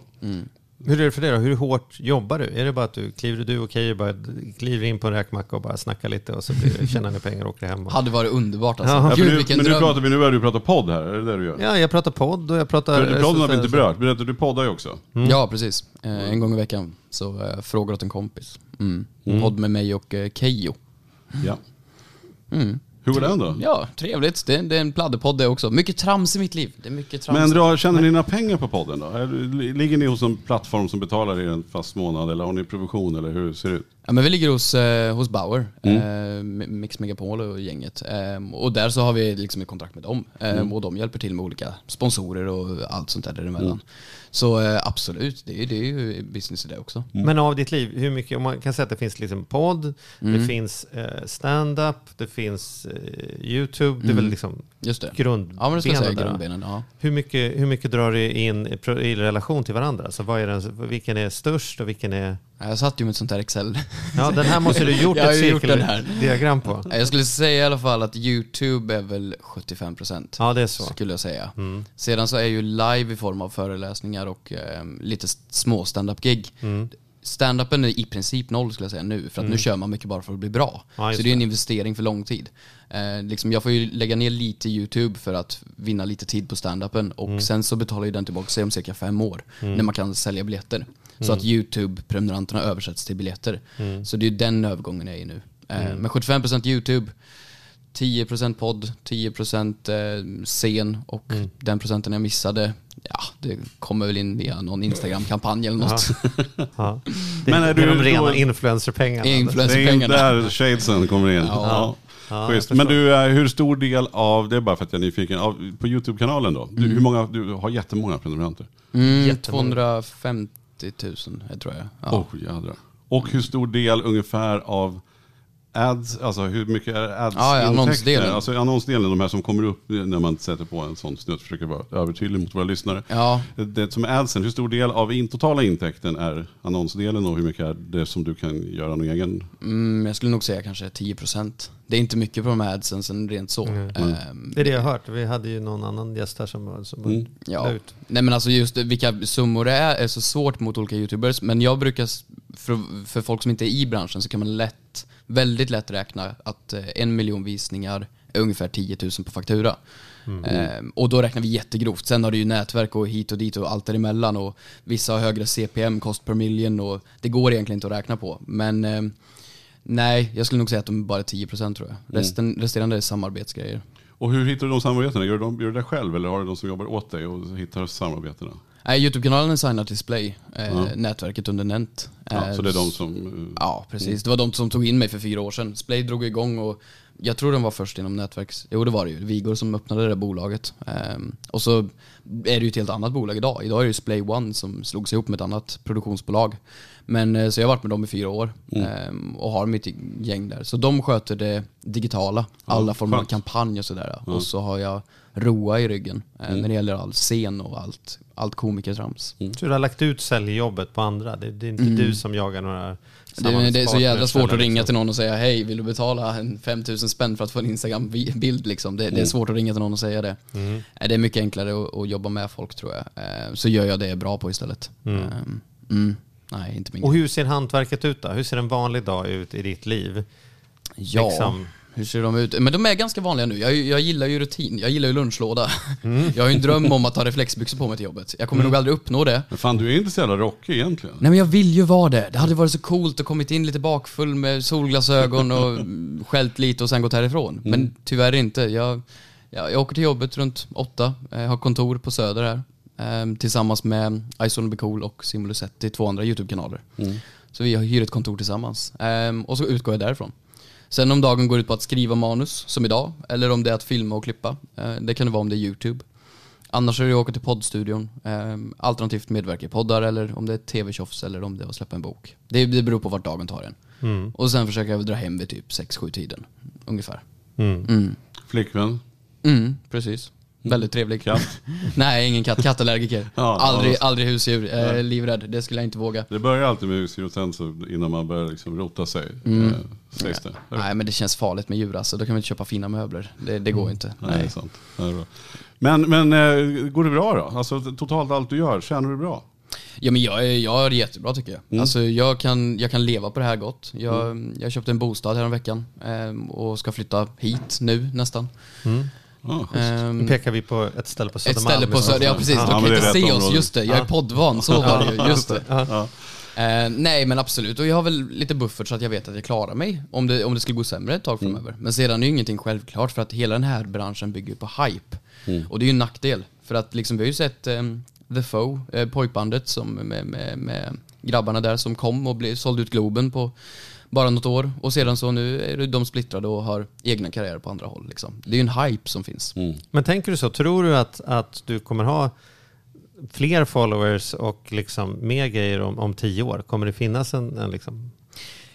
Speaker 2: Hur är det för dig då? Hur hårt jobbar du? Är det bara att du kliver du och Keyyo bara kliver in på en räkmacka och bara snackar lite och så blir, tjänar ni pengar och åker hem? Och...
Speaker 1: Hade varit underbart alltså.
Speaker 2: Ja.
Speaker 1: Gud
Speaker 3: nu,
Speaker 1: vilken
Speaker 3: men nu, pratar vi, nu börjar du prata podd här, är det det du gör?
Speaker 2: Ja, jag pratar podd och jag pratar...
Speaker 3: För, podden har vi inte berört, berätta, du poddar ju också.
Speaker 1: Ja, precis. Eh, en gång i veckan. Så eh, frågar åt en kompis. Mm. Podd med mig och eh, Keyyo.
Speaker 3: Ja.
Speaker 1: Mm.
Speaker 3: Hur går den då?
Speaker 1: Ja, trevligt. Det, det är en pladderpodd det också. Mycket trams i mitt liv. Det är mycket trams.
Speaker 3: Men dra, tjänar ni några pengar på podden då? Ligger ni hos en plattform som betalar er en fast månad eller har ni provision eller hur ser det ut?
Speaker 1: Ja, men vi ligger hos, eh, hos Bauer,
Speaker 3: Mm.
Speaker 1: eh, Mix Megapol och gänget. Eh, och där så har vi liksom ett kontrakt med dem. Eh,
Speaker 3: Mm.
Speaker 1: Och de hjälper till med olika sponsorer och allt sånt där däremellan.
Speaker 3: Mm.
Speaker 1: Så eh, absolut, det är, det är ju business i det också.
Speaker 2: Men av ditt liv, hur mycket, om man kan säga att det finns liksom podd, det finns eh, stand-up, det finns eh, YouTube, det är väl liksom
Speaker 1: Just det.
Speaker 2: grundbenen
Speaker 1: Ja men det ska jag säga,
Speaker 2: där.
Speaker 1: grundbenen. Ja.
Speaker 2: Hur mycket, hur mycket drar du in i pro- i relation till varandra? Alltså vad är den, vilken är störst och vilken är...
Speaker 1: Jag satt ju med ett sånt här Excel.
Speaker 2: Ja, den här måste du gjort
Speaker 1: Jag har
Speaker 2: ett
Speaker 1: ju gjort den här.
Speaker 2: cirkeldiagram på.
Speaker 1: Jag skulle säga i alla fall att YouTube är väl 75%
Speaker 2: Ja, det är så.
Speaker 1: skulle jag säga.
Speaker 2: Mm.
Speaker 1: Sedan så är ju live i form av föreläsningar och eh, lite små stand-up-gig.
Speaker 2: Mm.
Speaker 1: Stand-upen är i princip noll skulle jag säga nu, för att nu kör man mycket bara för att bli bra.
Speaker 2: Ja, just
Speaker 1: så det är en investering för lång tid. Eh, liksom jag får ju lägga ner lite YouTube för att vinna lite tid på stand-upen och
Speaker 2: Mm.
Speaker 1: sen så betalar ju den tillbaka sig om cirka fem år när man kan sälja biljetter. Så att YouTube-prenumeranterna översätts till biljetter.
Speaker 2: Mm.
Speaker 1: Så det är ju den övergången jag är i nu. Eh, Men 75% YouTube, 10% podd, 10% eh, scen och
Speaker 2: Mm.
Speaker 1: den procenten jag missade, ja det kommer väl in via någon Instagram-kampanj eller något.
Speaker 2: Ja. Det,
Speaker 3: Men är
Speaker 2: det är de
Speaker 3: du
Speaker 2: rena
Speaker 3: då-
Speaker 2: influencerpengarna.
Speaker 3: Det är
Speaker 1: Influencerpengarna.
Speaker 3: där shadesen kommer in.
Speaker 1: Ja.
Speaker 2: Ja,
Speaker 3: Schysst. Men du, eh, hur stor del av, det är bara för att jag är nyfiken, av, på YouTube-kanalen då? Du, hur många, du har jättemånga prenumeranter.
Speaker 1: Mm,
Speaker 2: Jättemånga.
Speaker 1: 250 000 eh, tror jag. Ja.
Speaker 3: Oh, jädrar. Och hur stor del ungefär av ads, alltså hur mycket är ads
Speaker 1: Ja, ja, annonsdelen.
Speaker 3: Alltså annonsdelen, de här som kommer upp när man sätter på en sån snutt, försöker vara övertydlig mot våra lyssnare.
Speaker 1: Ja,
Speaker 3: Det som är adsen, hur stor del av in totala intäkten är annonsdelen och hur mycket är det som du kan göra någon egen?
Speaker 1: mm, jag skulle nog säga kanske 10%. Det är inte mycket på de här adsen sen rent så.
Speaker 2: Mm.
Speaker 1: Ehm,
Speaker 2: Det är det jag har hört. Vi hade ju någon annan gäst här som, som
Speaker 3: Mm.
Speaker 1: Ja.
Speaker 2: ut.
Speaker 1: Nej men alltså just vilka summor det är är så svårt mot olika youtubers. Men jag brukar, för, för folk som inte är i branschen så kan man lätt, väldigt lätt räkna att eh, en miljon visningar är ungefär 10 000 på faktura. Ehm, och då räknar vi jättegrovt. Sen har du ju nätverk och hit och dit och allt däremellan. Och vissa har högre CPM, cost per million och det går egentligen inte att räkna på. Men ehm, nej, jag skulle nog säga att de är bara 10% tror jag. Resten, resterande är samarbetsgrejer.
Speaker 3: Och hur hittar du de samarbetena? Gör du, de, gör du det själv eller har du de som jobbar åt dig och hittar samarbetena?
Speaker 1: Nej, Youtube-kanalen är signad till Splay, eh,
Speaker 3: Ja.
Speaker 1: nätverket under Nent.
Speaker 3: Ja,
Speaker 1: Eh,
Speaker 3: så det är de som... eh,
Speaker 1: Ja, precis. Det var de som tog in mig för fyra år sedan. Splay drog igång och jag tror de var först inom nätverks... Jo, det var det ju. Vigor som öppnade det bolaget. Ehm, och så är det ju ett helt annat bolag idag. Idag är det ju Splay One som slogs ihop med ett annat produktionsbolag. Men eh, så jag har varit med dem i fyra år ehm, och har mitt gäng där. Så de sköter det digitala, alla former av kampanj och sådär. Och så har jag Roa i ryggen eh,
Speaker 3: Mm.
Speaker 1: när det gäller all scen och allt, allt komikertrams.
Speaker 2: Så du har lagt ut säljjobbet på andra? Det, det är inte du som jagar några
Speaker 1: Mm. Det, det är så jävla svårt att ringa
Speaker 2: liksom.
Speaker 1: till någon och säga hej, vill du betala en 5000 spänn för att få en Instagram-bild liksom? Det, det är
Speaker 3: Mm.
Speaker 1: svårt att ringa till någon och säga det.
Speaker 2: Mm.
Speaker 1: Eh, Det är mycket enklare att, att jobba med folk tror jag. Eh, Så gör jag det jag är bra på istället.
Speaker 2: Mm.
Speaker 1: Eh, Mm. Nej, inte min
Speaker 2: Och hur ser hantverket ut då? Hur ser en vanlig dag ut i ditt liv?
Speaker 1: Ja,
Speaker 2: liksom-
Speaker 1: hur ser de ut? Men de är ganska vanliga nu. Jag, jag gillar ju rutin, jag gillar ju lunchlåda.
Speaker 2: Mm.
Speaker 1: Jag har ju en dröm om att ha reflexbyxor på mig till jobbet. Jag kommer nog aldrig uppnå det.
Speaker 3: Men fan, du är inte så jävla rockig egentligen.
Speaker 1: Nej men jag vill ju vara det. Det hade varit så coolt att kommit in lite bakfull med solglasögon och skällt lite och sen gått härifrån. Men tyvärr inte. Jag, jag, jag åker till jobbet runt åtta, eh, har kontor på Söder här. Eh, tillsammans med Ice Be Cool och Simulusetti, två andra YouTube-kanaler. Så vi hyr ett kontor tillsammans. Eh, och så utgår jag därifrån. Sen om dagen går ut på att skriva manus, som idag, eller om det är att filma och klippa. Eh, det kan det vara om det är YouTube. Annars är det att åka till poddstudion, eh, alternativt medverka i poddar eller om det är tv-tjofs eller om det är att släppa en bok. Det, beror på vart dagen tar en.
Speaker 2: Mm.
Speaker 1: Och sen försöker jag dra hem vid typ 6-7 tiden, ungefär.
Speaker 2: Mm.
Speaker 1: Mm.
Speaker 3: Flickvän?
Speaker 1: Mm, precis. Väldigt trevlig.
Speaker 3: Katt?
Speaker 1: Nej, ingen katt. Kattallergiker.
Speaker 3: Ja,
Speaker 1: aldrig,
Speaker 3: ja.
Speaker 1: aldrig husdjur. Eh, livrädd. Det skulle jag inte våga.
Speaker 3: Det börjar alltid med husdjur och sen så innan man börjar liksom rota sig.
Speaker 1: Mm.
Speaker 3: Eh, det.
Speaker 1: Nej, men det känns farligt med djur alltså. Då kan vi inte köpa fina möbler. Det, det går inte.
Speaker 3: Nej,
Speaker 1: Nej.
Speaker 3: sant. Men, men eh, går det bra då? Alltså totalt allt du gör, tjänar du bra?
Speaker 1: Ja men jag, jag har det jättebra tycker jag.
Speaker 3: Mm.
Speaker 1: Alltså jag kan, jag kan leva på det här gott. Jag, jag köpte en bostad här veckan eh, och ska flytta hit nu nästan.
Speaker 3: Ja,
Speaker 1: Ehm,
Speaker 2: Nu pekar vi på ett ställe på
Speaker 1: ett
Speaker 2: Södermalm.
Speaker 1: ställe på
Speaker 2: i så
Speaker 1: Söder, ja precis.
Speaker 3: Ja,
Speaker 1: de kan
Speaker 3: det är
Speaker 1: inte se oss, just det. Jag är poddvan, så var det ju. Just det.
Speaker 2: Ja.
Speaker 1: Eh, nej men absolut, och jag har väl lite buffert så att jag vet att jag klarar mig om det, om det skulle gå sämre ett tag framöver. Men sedan är ju ingenting självklart för att hela den här branschen bygger på hype. Och det är ju en nackdel. För att liksom, vi har ju sett eh, The Foe, eh, pojkbandet som med, med, med grabbarna där som kom och blev, sålde ut Globen på bara något år. Och sedan så nu är de splittrade och har egna karriärer på andra håll. Liksom. Det är ju en hype som finns.
Speaker 2: Men tänker du så? Tror du att, att du kommer ha fler followers och liksom mer grejer om, om tio år? Kommer det finnas en, en liksom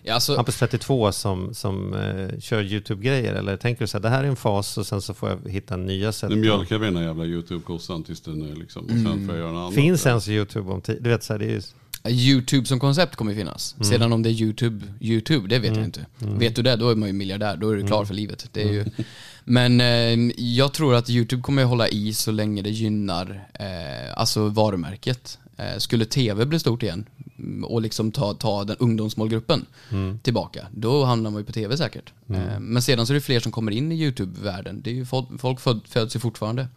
Speaker 1: Ja, alltså,
Speaker 2: Hampus 32 som, som eh, kör YouTube-grejer? Eller tänker du så här, det här är en fas och sen så får jag hitta nya sätt?
Speaker 3: Nu mjölkar vi den här jävla YouTube-kossan tills den är liksom, och sen får jag göra något annat.
Speaker 2: Finns ens YouTube om tio? Du vet så här, det är ju...
Speaker 1: YouTube som koncept kommer finnas. Sedan om det är YouTube, YouTube, det vet jag inte. Vet du det, då är man ju miljardär. Då är du klar för livet. Det är ju... Men eh, jag tror att YouTube kommer hålla i så länge det gynnar eh, alltså varumärket. Eh, skulle TV bli stort igen mm, och liksom ta, ta den ungdomsmålgruppen tillbaka, då hamnar man ju på TV säkert. Eh, men sedan så är det fler som kommer in i YouTube-världen. Det är ju folk, folk föd, föds ju fortfarande.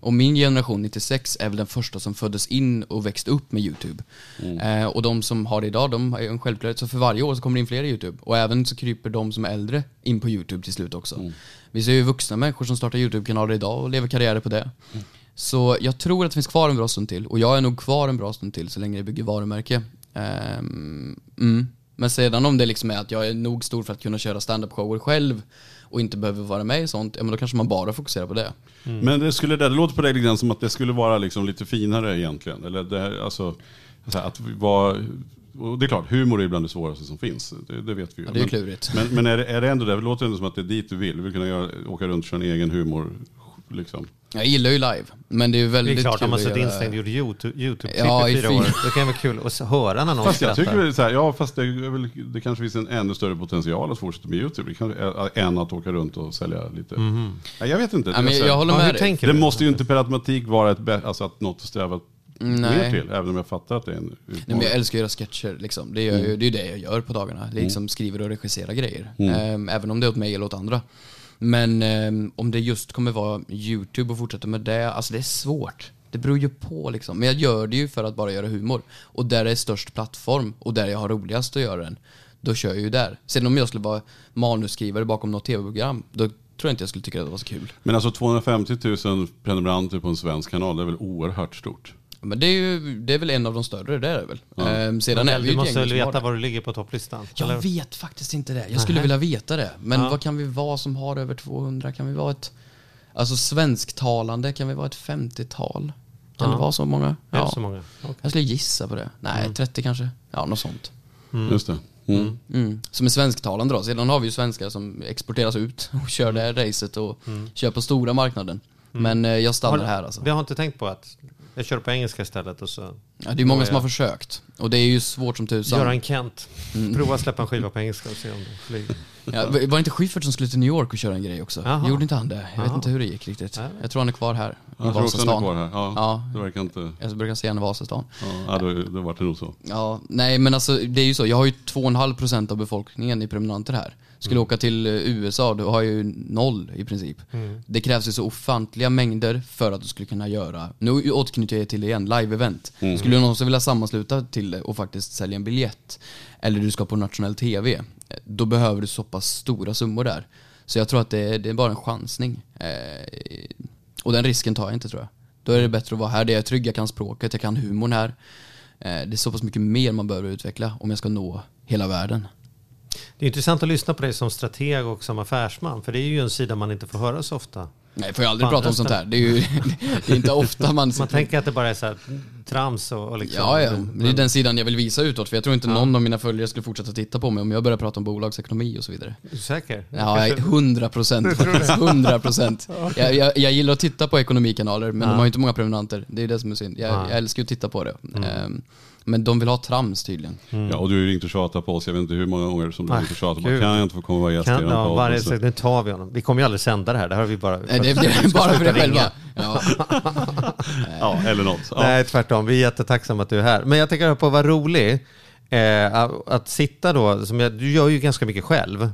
Speaker 1: Och min generation 96 är väl den första som föddes in och växte upp med YouTube. Eh, och de som har det idag, de har ju en självklarhet. Så för varje år så kommer det in fler i YouTube. Och även så kryper de som är äldre in på YouTube till slut också. Vi ser ju vuxna människor som startar YouTube-kanaler idag och lever karriärer på det. Så jag tror att det finns kvar en bra stund till. Och jag är nog kvar en bra stund till så länge det bygger varumärke. Ehm, mm. Men sedan om det liksom är att jag är nog stor för att kunna köra stand-up-shower själv och inte behöver vara med i sånt, ja men då kanske man bara fokuserar på det.
Speaker 3: Men det, skulle, det, låter på dig lite grann som att det skulle vara liksom lite finare egentligen. Eller det, alltså, att vi var, och det är klart, humor är bland det svåraste som finns. Det, det vet vi ju.
Speaker 1: Ja, det är ju
Speaker 3: men,
Speaker 1: klurigt.
Speaker 3: men, men är, det, är det ändå det? Det låter ändå som att det är dit du vill. Du vill kunna göra, åka runt och köra en egen humor. Liksom.
Speaker 1: Jag gillar ju live, men det är ju
Speaker 2: Det
Speaker 1: väldigt
Speaker 2: är klart, om man
Speaker 1: att
Speaker 2: suttit instängd och gjort YouTube- YouTube-klipp
Speaker 1: Ja,
Speaker 2: i fyra år. Det kan vara kul att höra när någon
Speaker 3: Fast jag tycker väl så här, ja fast det, är väl, det kanske finns en ännu större potential att fortsätta med YouTube. Det kan, än att åka runt och sälja lite. Nej, jag vet inte.
Speaker 1: Ja, men
Speaker 3: Det är här-
Speaker 1: jag håller
Speaker 2: Ja,
Speaker 1: med
Speaker 2: hur
Speaker 1: dig.
Speaker 3: det
Speaker 2: du?
Speaker 3: måste ju inte per automatik vara ett, alltså att något att sträva mer
Speaker 1: Nej.
Speaker 3: till. Även om jag fattar att det är en
Speaker 1: Nej, men
Speaker 3: utmaning.
Speaker 1: jag älskar att göra sketcher. Liksom. Det, gör
Speaker 3: Mm.
Speaker 1: det är ju det jag gör på dagarna. Liksom skriver och regisserar grejer. Ehm, även om det är åt mig eller åt andra. Men eh, om det just kommer vara YouTube och fortsätta med det, alltså det är svårt. Det beror ju på liksom. Men jag gör det ju för att bara göra humor. Och där det är störst plattform och där jag har roligast att göra den, då kör jag ju där. Sen om jag skulle vara manusskrivare bakom något tv-program, då tror jag inte jag skulle tycka att det var så kul.
Speaker 3: Men alltså 250 000 prenumeranter på en svensk kanal, det är väl oerhört stort.
Speaker 1: Men det är ju det är väl en av de större, det är det väl. Ehm, sedan är vi
Speaker 2: Du måste väl veta
Speaker 1: det.
Speaker 2: var du ligger på topplistan?
Speaker 1: Jag
Speaker 2: eller?
Speaker 1: vet faktiskt inte det. Jag skulle
Speaker 2: Nähä.
Speaker 1: vilja veta det. Men
Speaker 2: Ja.
Speaker 1: vad kan vi vara som har över 200? Kan vi vara ett... Alltså svensktalande, kan vi vara ett 50-tal? Kan
Speaker 2: Ja.
Speaker 1: det vara så många? Ja.
Speaker 2: så många? Okej.
Speaker 1: Jag skulle gissa på det. Nej, 30 kanske? Ja, något sånt.
Speaker 3: Just det. Mm.
Speaker 1: Mm. Som är svensktalande då. Sedan har vi ju svenskar som exporteras ut och kör det här racet och kör på stora marknaden. Men eh, jag stannar
Speaker 2: Har-
Speaker 1: här alltså.
Speaker 2: Vi har inte tänkt på att jag kör på engelska istället och så
Speaker 1: Ja, det är många som har försökt. Och det är ju svårt som tusan.
Speaker 2: Göran Kent.
Speaker 1: Mm.
Speaker 2: Prova att släppa en skiva på engelska och se om det flyger.
Speaker 1: Ja, var det inte Schyffert som skulle till New York och köra en grej också?
Speaker 2: Jaha.
Speaker 1: Gjorde inte han det? Jag vet inte hur det gick riktigt. Jag tror han är kvar här. I
Speaker 3: Jag tror också den är kvar här. Ja,
Speaker 1: Ja.
Speaker 3: Det verkar inte...
Speaker 1: Jag brukar se honom i Vasastan.
Speaker 3: Ja, då, då vart det nog så.
Speaker 1: Ja, nej men alltså det är ju så. Jag har ju 2,5% av befolkningen i prenumeranter här. Skulle
Speaker 2: Mm.
Speaker 1: åka till eh, USA, då har jag ju noll i princip.
Speaker 2: Mm.
Speaker 1: Det krävs ju så ofantliga mängder för att du skulle kunna göra, nu återknyter jag till det igen, live-event. Skulle du någonsin vilja sammansluta till det och faktiskt sälja en biljett, eller du ska på nationell TV, då behöver du så pass stora summor där. Så jag tror att det är, det är bara en chansning. Eh, och den risken tar jag inte tror jag. Då är det bättre att vara här, där jag är trygg, jag kan språket, jag kan humorn här. Eh, det är så pass mycket mer man behöver utveckla om jag ska nå hela världen.
Speaker 2: Det är intressant att lyssna på dig som strateg och som affärsman. För det är ju en sida man inte får höra så ofta.
Speaker 1: Nej, får jag aldrig prata om sånt här. Det är ju det är inte ofta man...
Speaker 2: Man tänker att det bara är så här trams och, och liksom...
Speaker 1: Ja, ja.
Speaker 2: men-
Speaker 1: det är den sidan jag vill visa utåt. För jag tror inte någon av mina följare skulle fortsätta titta på mig om jag börjar prata om bolagsekonomi och så vidare.
Speaker 2: Är du säker?
Speaker 1: Ja, jag är 100 procent faktiskt. 100 procent. Jag, jag, jag gillar att titta på ekonomikanaler, men
Speaker 2: Ja.
Speaker 1: de har ju inte många prenumeranter. Det är det som är synd. Jag,
Speaker 2: Ja.
Speaker 1: jag älskar att titta på det. Ehm, Men de vill ha trams tydligen.
Speaker 3: Ja, och du har ju ringt och tjatat på oss. Jag vet inte hur många gånger som du har ringt och tjatat. Bara, kan jag inte få komma och vara gäst i
Speaker 2: ja, varje,
Speaker 3: så-
Speaker 2: nu tar vi honom. Vi kommer ju aldrig sända det här. Det här har vi bara...
Speaker 1: Nej, det, det är bara för dig själva. Ja.
Speaker 3: Ja, eller något. Ja.
Speaker 2: Nej, tvärtom. Vi är jättetacksamma att du är här. Men jag tänker på vad rolig. Eh, att sitta då, som jag, du gör ju ganska mycket själv.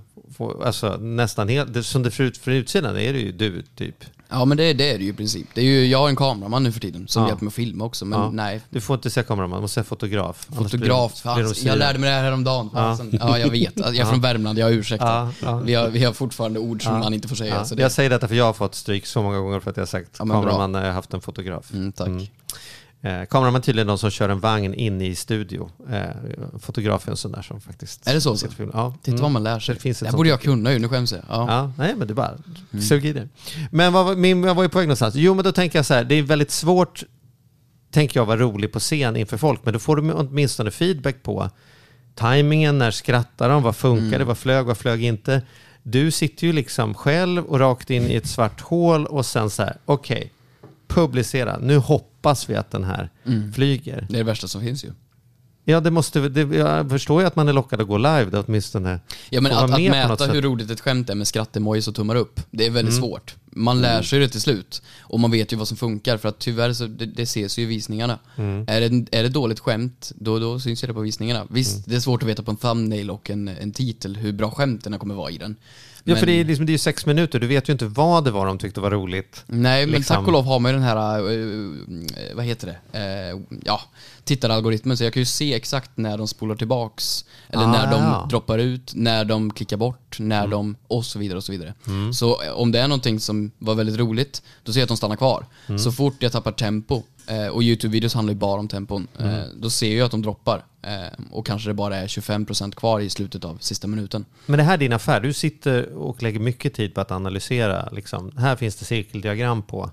Speaker 2: Alltså nästan helt, som det ser ut från utsidan är det ju du typ.
Speaker 1: Ja men det, det är det ju i princip. Det är ju, jag har en kameraman nu för tiden som
Speaker 2: Ja.
Speaker 1: hjälper mig att filma också. Men
Speaker 2: Ja.
Speaker 1: nej,
Speaker 2: Du får inte säga kameraman, du måste säga fotograf.
Speaker 1: Fotograf.
Speaker 2: blir, blir
Speaker 1: jag lärde mig det här häromdagen. Fasen. Ja. jag vet. Jag är från Värmland, jag ursäktar.
Speaker 2: Ja, ja.
Speaker 1: Vi, har, vi har fortfarande ord som
Speaker 2: Ja.
Speaker 1: man inte får säga.
Speaker 2: Ja,
Speaker 1: Så det,
Speaker 2: Jag säger detta för jag har fått stryk så många gånger för att jag har sagt
Speaker 1: Ja,
Speaker 2: kameraman när jag har haft en fotograf.
Speaker 1: mm, tack.
Speaker 2: Mm. Eh, kameraman tydligen de som kör en vagn in i studio. Eh, en sån där som faktiskt...
Speaker 1: Är det så?
Speaker 2: filmar. Ja.
Speaker 1: Titta
Speaker 2: Mm.
Speaker 1: vad man lär sig.
Speaker 2: Det finns
Speaker 1: Det borde jag kunna ju, nu skäms jag. Ja.
Speaker 2: Ja, nej men det är bara
Speaker 1: Mm.
Speaker 2: sug i det. Men vad, min, jag var ju på väg någonstans. Jo men då tänker jag så här, det är väldigt svårt, tänker jag, vara rolig på scen inför folk. Men då får du åtminstone feedback på tajmingen, när skrattar de, vad funkar
Speaker 1: Mm.
Speaker 2: det, vad flög, vad flög inte. Du sitter ju liksom själv och rakt in i ett svart hål och sen så här, okej, publicera, nu hoppas vi att den här
Speaker 1: Mm.
Speaker 2: flyger.
Speaker 1: Det är det värsta som finns ju.
Speaker 2: Ja, det måste, det, jag förstår ju att man är lockad att gå live då åtminstone.
Speaker 1: Ja men att, att
Speaker 2: något
Speaker 1: mäta hur roligt ett skämt är med skrattemojis och tummar upp, det är väldigt
Speaker 2: Mm.
Speaker 1: svårt. Man lär sig det till slut. Och man vet ju vad som funkar, för att tyvärr så, det, det ses ju i visningarna.
Speaker 2: Mm.
Speaker 1: Är, det, är det dåligt skämt, då, då syns det på visningarna. Visst,
Speaker 2: Mm.
Speaker 1: det är svårt att veta på en thumbnail och en, en titel hur bra skämten kommer vara i den.
Speaker 2: Ja,
Speaker 1: Men-
Speaker 2: för det är, liksom, det är ju sex minuter, du vet ju inte vad det var de tyckte var roligt.
Speaker 1: Nej, men
Speaker 2: liksom-
Speaker 1: tack och lov har man ju den här, eh, vad heter det, Eh, ja, tittaralgoritmen. Så jag kan ju se exakt när de spolar tillbaks, eller
Speaker 2: Ah,
Speaker 1: när de
Speaker 2: ja. Mm.
Speaker 1: droppar ut, när de klickar bort, när de, och så vidare och så vidare. Så eh, om det är någonting som var väldigt roligt, då ser jag att de stannar kvar.
Speaker 2: Mm.
Speaker 1: Så fort jag tappar tempo, eh, och YouTube-videos handlar ju bara om tempon,
Speaker 2: Mm.
Speaker 1: eh, då ser jag att de droppar. Eh, och kanske det bara är 25% kvar i slutet av sista minuten.
Speaker 2: Men det här är din affär, du sitter och lägger mycket tid på att analysera. Liksom. Här finns det cirkeldiagram på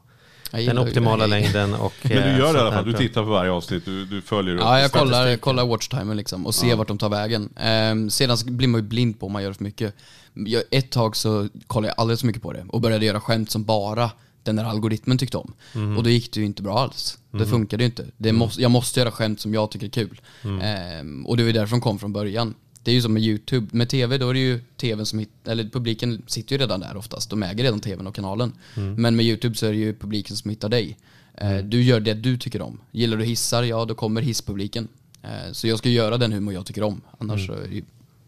Speaker 1: Jag
Speaker 2: den optimala längden och...
Speaker 3: Men du
Speaker 2: eh,
Speaker 3: gör det i alla fall,
Speaker 2: här.
Speaker 3: du tittar på varje avsnitt, du, du följer upp
Speaker 1: Ja, jag kollar,
Speaker 3: statistiken.
Speaker 1: kollar watchtimen liksom och ser vart de tar vägen. Ehm, sedan blir man ju blind på om man gör för mycket. Jag, ett tag så kollade jag alldeles för mycket på det och började göra skämt som bara den där algoritmen tyckte om.
Speaker 2: Mhm.
Speaker 1: Och då gick det ju inte bra alls. Det funkade ju inte. Det måste, jag måste göra skämt som jag tycker är kul.
Speaker 2: Mm.
Speaker 1: Ehm, och det var ju därför de kom från början. Det är ju som med YouTube. Med TV då är det ju TVn som hit, eller publiken sitter ju redan där oftast. De äger redan TVn och kanalen.
Speaker 2: Mm.
Speaker 1: Men med YouTube så är det ju publiken som hittar dig. Eh, Du gör det du tycker om. Gillar du hissar, ja då kommer hisspubliken. Eh, Så jag ska göra den humor jag tycker om. Annars så är det ju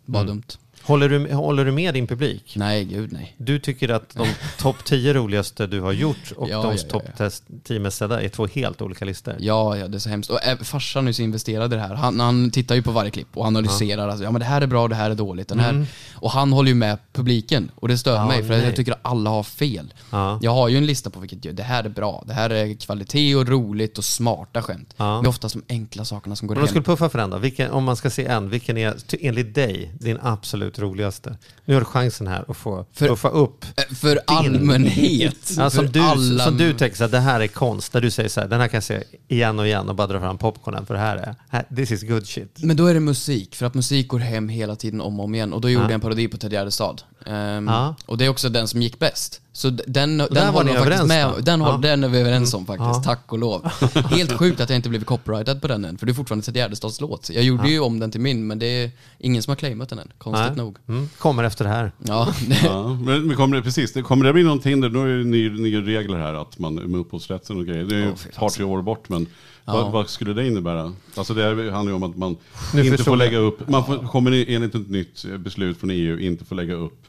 Speaker 1: bara dumt.
Speaker 2: Håller, du, håller du med din publik?
Speaker 1: Nej, gud nej.
Speaker 2: Du tycker att de topp 10 roligaste du har gjort och
Speaker 1: Ja,
Speaker 2: de
Speaker 1: ja, ja,
Speaker 2: topp
Speaker 1: ja.
Speaker 2: 10 mest sedda är två helt olika listor?
Speaker 1: Ja, ja, det är så hemskt. Och äh, farsan är så investerad i det här. Han, han tittar ju på varje klipp och analyserar. Alltså, ja men det här är bra, det här är dåligt. Den här. Och han håller ju med publiken. Och det stör
Speaker 2: Ja,
Speaker 1: mig, för
Speaker 2: nej.
Speaker 1: jag tycker att alla har fel.
Speaker 2: Ja.
Speaker 1: Jag har ju en lista på vilket det här är bra. Det här är kvalitet och roligt och smarta skämt.
Speaker 2: Ja.
Speaker 1: Det är oftast de enkla sakerna som går
Speaker 2: Om man
Speaker 1: hem.
Speaker 2: skulle puffa för en då, vilken, om man ska se en, vilken är enligt dig din absolut roligaste? Nu har du chansen här att få
Speaker 1: För-
Speaker 2: puffa upp.
Speaker 1: Eh, För allmänhet.
Speaker 2: Ja, som,
Speaker 1: för
Speaker 2: du,
Speaker 1: alla-
Speaker 2: som du tänker så här, det här är konst, där du säger så här, den här kan jag se igen och igen och bara dra fram popcornen för det här är, här, this is good shit.
Speaker 1: Men då är det musik, för att musik går hem hela tiden om och om igen. Och då gjorde
Speaker 2: Ja.
Speaker 1: jag en parodi på Ted Gärdestad. Ehm,
Speaker 2: Ja.
Speaker 1: Och det är också den som gick bäst. Så den,
Speaker 2: där
Speaker 1: den
Speaker 2: var
Speaker 1: håller
Speaker 2: ni överens
Speaker 1: med
Speaker 2: då?
Speaker 1: den,
Speaker 2: Ja.
Speaker 1: den är vi överens om faktiskt,
Speaker 2: Ja.
Speaker 1: tack och lov. Helt sjukt att jag inte blivit copyrightad på den än, för det är fortfarande Ted Gärdestads låt. Jag gjorde ju om den till min, men det är ingen som har claimat den än, konstigt
Speaker 2: Nej.
Speaker 1: nog.
Speaker 2: Mm, kommer efter det här.
Speaker 1: Ja,
Speaker 3: Ja, men men kommer det, precis, det- kommer det bli någonting där, nu är det ny, nya regler här att man med upphovsrätten och grejer, det är ju ett par tre år bort men
Speaker 1: Ja.
Speaker 3: vad, vad skulle det innebära? Alltså det handlar ju om att man
Speaker 2: Nu
Speaker 3: inte får lägga upp, man får, kommer enligt ett nytt beslut från EU inte få lägga upp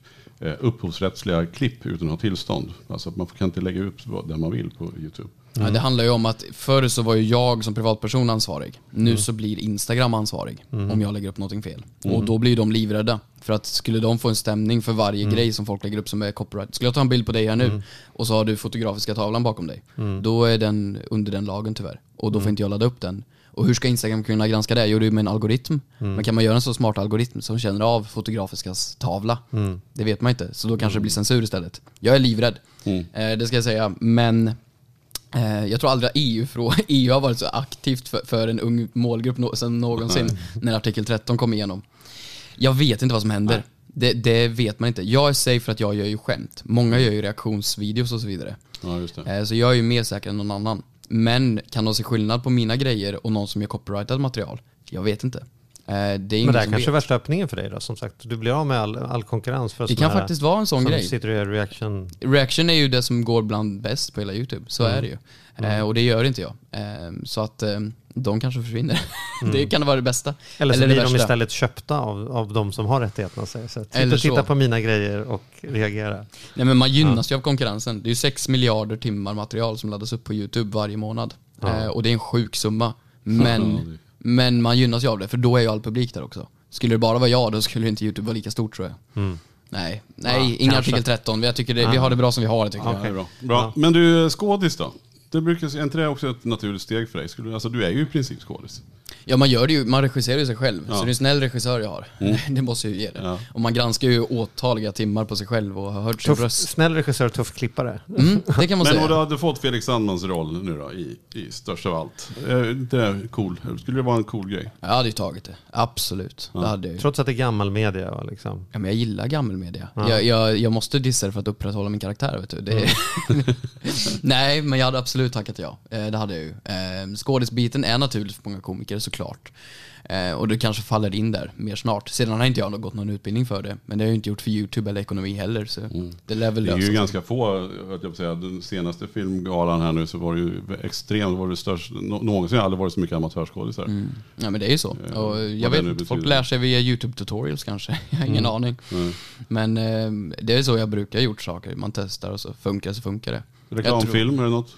Speaker 3: upphovsrättsliga klipp utan att ha tillstånd. Alltså att man kan inte lägga upp vad- där man vill på YouTube.
Speaker 1: Ja, det handlar ju om att förr så var ju jag som privatperson ansvarig. Nu så blir Instagram ansvarig om jag lägger upp någonting fel. Och då blir de livrädda. För att skulle de få en stämning för varje grej som folk lägger upp som är copyright. Skulle jag ta en bild på dig här nu och så har du fotografiska tavlan bakom dig. Då är den under den lagen tyvärr. Och då får inte jag ladda upp den. Och hur ska Instagram kunna granska det? Jo, det är med en algoritm. Men kan man göra en så smart algoritm som känner av fotografiskas tavla? Det vet man inte. Så då kanske det blir censur istället. Jag är livrädd.
Speaker 3: Mm.
Speaker 1: Eh, det ska jag säga. Men Eh, Jag tror aldrig att EU, EU har varit så aktivt för, för en ung målgrupp nå- sedan någonsin när artikel 13 kom igenom. Jag vet inte vad som händer. Det, det vet man inte. Jag är safe för att jag gör ju skämt. Många gör ju reaktionsvideos och så vidare.
Speaker 3: Ja, just det.
Speaker 1: Eh, Så jag är ju mer säker än någon annan. Men kan de se skillnad på mina grejer och någon som gör copyrightat material? Jag vet inte. Eh, det är ingen
Speaker 2: Men det här kanske är värsta öppningen för dig då, som sagt. Du blir av med all, all konkurrens för
Speaker 1: Det kan
Speaker 2: här
Speaker 1: faktiskt vara en sån
Speaker 2: som
Speaker 1: grej.
Speaker 2: sitter och gör reaction.
Speaker 1: Reaction är ju det som går bland bäst på hela YouTube, så
Speaker 2: Mm.
Speaker 1: är det ju. Eh, och det gör inte jag. Eh, så att eh, de kanske försvinner. det kan vara det bästa.
Speaker 2: Eller så
Speaker 1: Eller
Speaker 2: blir de istället köpta av, av de som har rättigheterna. Så
Speaker 1: Eller
Speaker 2: och titta på mina grejer och reagera.
Speaker 1: Nej men man gynnas ju av konkurrensen. Det är ju 6 miljarder timmar material som laddas upp på YouTube varje månad.
Speaker 2: Ja.
Speaker 1: Eh, och det är en sjuk summa.
Speaker 3: Ja,
Speaker 1: Men, men man gynnas ju av det, för då är ju all publik där också. Skulle det bara vara jag, då skulle inte YouTube vara lika stort tror jag.
Speaker 2: Mm.
Speaker 1: Nej, nej,
Speaker 2: Ja,
Speaker 1: ingen
Speaker 2: kanske.
Speaker 1: artikel 13. Jag tycker det, vi
Speaker 2: Ah.
Speaker 1: har det bra som vi har det tycker
Speaker 3: Ja,
Speaker 1: jag.
Speaker 3: bra. bra. Men du, skådis då? Det brukar, är inte det också ett naturligt steg för dig? Skulle, du- alltså, du är ju i princip skådis.
Speaker 1: Ja man gör det ju, man regisserar ju sig själv.
Speaker 3: Ja.
Speaker 1: Så det är en snäll regissör jag har. det måste jag ju ge det.
Speaker 3: Ja.
Speaker 1: Och man granskar ju åtaliga timmar på sig själv och har hört sin
Speaker 2: Tuff,
Speaker 1: röst.
Speaker 2: snäll regissör, tuff klippare.
Speaker 1: Mm, det kan man
Speaker 3: Men
Speaker 1: säga.
Speaker 3: och du hade fått Felix Sandmans roll nu då, i, i störst av allt. Är inte det cool? Skulle det vara en cool grej?
Speaker 1: Jag hade ju tagit det. Absolut. Det hade jag ju.
Speaker 2: Trots att det är gammal media. Liksom.
Speaker 1: Ja, men jag gillar gammelmedia.
Speaker 2: Ja.
Speaker 1: Jag, jag, jag måste dissa det för att upprätthålla min karaktär. Vet du. Det är Nej, men jag hade absolut tackat ja. Eh, Det hade jag ju. Eh, Skådisbiten är naturligt för många komiker såklart. Eh, Och det kanske faller in där mer snart. Sedan har inte jag gått någon utbildning för det. Men det har jag inte gjort för YouTube eller ekonomi heller. Så det lär väl
Speaker 3: Det är ju ganska få, jag säga, den senaste filmgalan här nu så var det ju extremt, var det störst, nå- någonsin har aldrig varit så mycket amatörskådisar.
Speaker 1: Mm. Ja men det är ju så.
Speaker 3: Ja,
Speaker 1: Och jag vet inte, folk lär sig via YouTube tutorials kanske. Jag har ingen aning.
Speaker 3: Mm.
Speaker 1: Men eh, det är så jag brukar gjort saker. Man testar och så funkar så funkar det. Tror-
Speaker 3: Reklamfilm, är det något?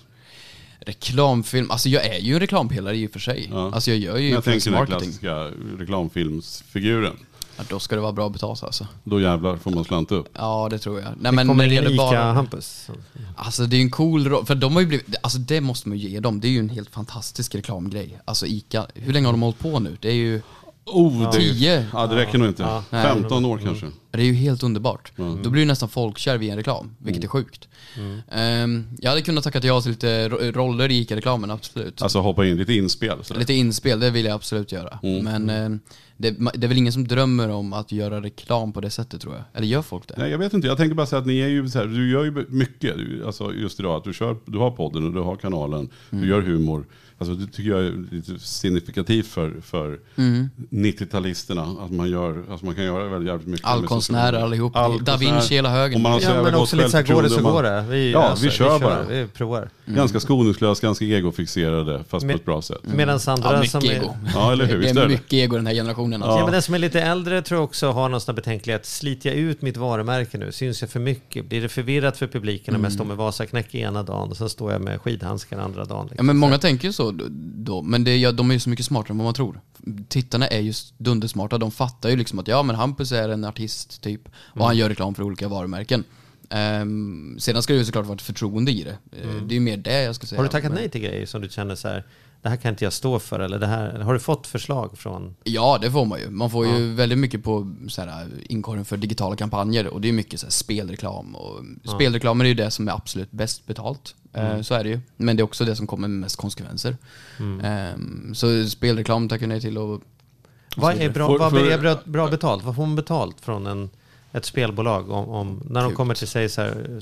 Speaker 1: Reklamfilm, alltså jag är ju en reklampelare i och för sig.
Speaker 3: Ja.
Speaker 1: Alltså jag gör ju
Speaker 3: Men jag
Speaker 1: influencer
Speaker 3: tänker den klassiska reklamfilmsfiguren.
Speaker 1: Ja, då ska det vara bra betalt alltså.
Speaker 3: Då jävlar får man slanta upp.
Speaker 1: Ja det tror jag. Nej
Speaker 2: Det
Speaker 1: men
Speaker 2: kommer
Speaker 1: när det gäller bara...
Speaker 2: ICA-Hampus.
Speaker 1: Alltså det är ju en cool roll, för de har ju blivit, alltså det måste man ju ge dem. Det är ju en helt fantastisk reklamgrej. Alltså ICA, hur länge har de hållit på nu? Det är ju,
Speaker 3: Oh, det, är-
Speaker 1: Tio?
Speaker 3: Ja, det räcker nog inte.
Speaker 2: Ja.
Speaker 1: Nej.
Speaker 3: 15 år kanske.
Speaker 1: Det är ju helt underbart.
Speaker 3: Mm.
Speaker 1: Då blir du nästan folkkär via en reklam, vilket är sjukt. Ehm, jag hade kunnat tacka ja till lite ro- roller i ICA-reklamen, absolut.
Speaker 3: Alltså hoppa in, lite inspel. sådär.
Speaker 1: Lite inspel, det vill jag absolut göra.
Speaker 3: Mm.
Speaker 1: Men eh, det, det är väl ingen som drömmer om att göra reklam på det sättet tror jag. Eller gör folk det?
Speaker 3: Nej, jag vet inte. Jag tänker bara säga att ni är ju så här, du gör ju mycket. Du, alltså just idag, att du, kör, du har podden och du har kanalen.
Speaker 1: Mm.
Speaker 3: Du gör humor. Alltså det tycker jag är lite signifikativt för, för
Speaker 1: Mm.
Speaker 3: 90-talisterna. Att man, gör, alltså man kan göra väldigt jävligt mycket. med
Speaker 1: Allkonstnärer
Speaker 3: social-
Speaker 1: allihop.
Speaker 3: Allkonstnär.
Speaker 1: Da Vinci hela högen.
Speaker 3: Och man har så
Speaker 2: Ja, men också lite såhär, går det så går det. Vi,
Speaker 3: Ja, vi kör bara.
Speaker 2: Vi provar.
Speaker 3: Ganska skoningslöst, ganska egofixerade, fast
Speaker 2: Men-
Speaker 3: på ett bra sätt.
Speaker 2: Medan andra
Speaker 1: Ja,
Speaker 2: som är...
Speaker 1: ego.
Speaker 3: Ja, eller hur?
Speaker 1: Det
Speaker 3: är
Speaker 1: mycket ego den här generationen alltså.
Speaker 2: Ja. men den som är lite äldre tror jag också har någon sån betänklighet. Sliter jag ut mitt varumärke nu? Syns jag för mycket? Blir det förvirrat för publiken om jag står med Vasaknäck ena dagen och sen står jag med skidhandskar andra dagen? Liksom.
Speaker 1: Ja men många tänker ju så då, men det, ja, de är ju så mycket smartare än vad man tror. Tittarna är ju dundersmarta, de fattar ju liksom att ja men Hampus är en artist typ och han gör reklam för olika varumärken. Ehm, sedan ska det ju såklart vara ett förtroende i det. Eh, Det är ju mer det jag ska säga.
Speaker 2: Har du tackat nej till grejer som du känner så här, det här kan inte jag stå för? Eller det här, har du fått förslag från...
Speaker 1: Ja, det får man ju. Man får ju väldigt mycket på så här, inkorgen för digitala kampanjer och det är mycket så här, spelreklam. Och Spelreklamer är ju det som är absolut bäst betalt. Eh, Så är det ju. Men det är också det som kommer med mest konsekvenser. Ehm, så spelreklam tackar jag nej till och
Speaker 2: Vad är bra, vad är bra, bra betalt? Vad får man betalt från en, ett spelbolag om, om när de kommer till sig så här,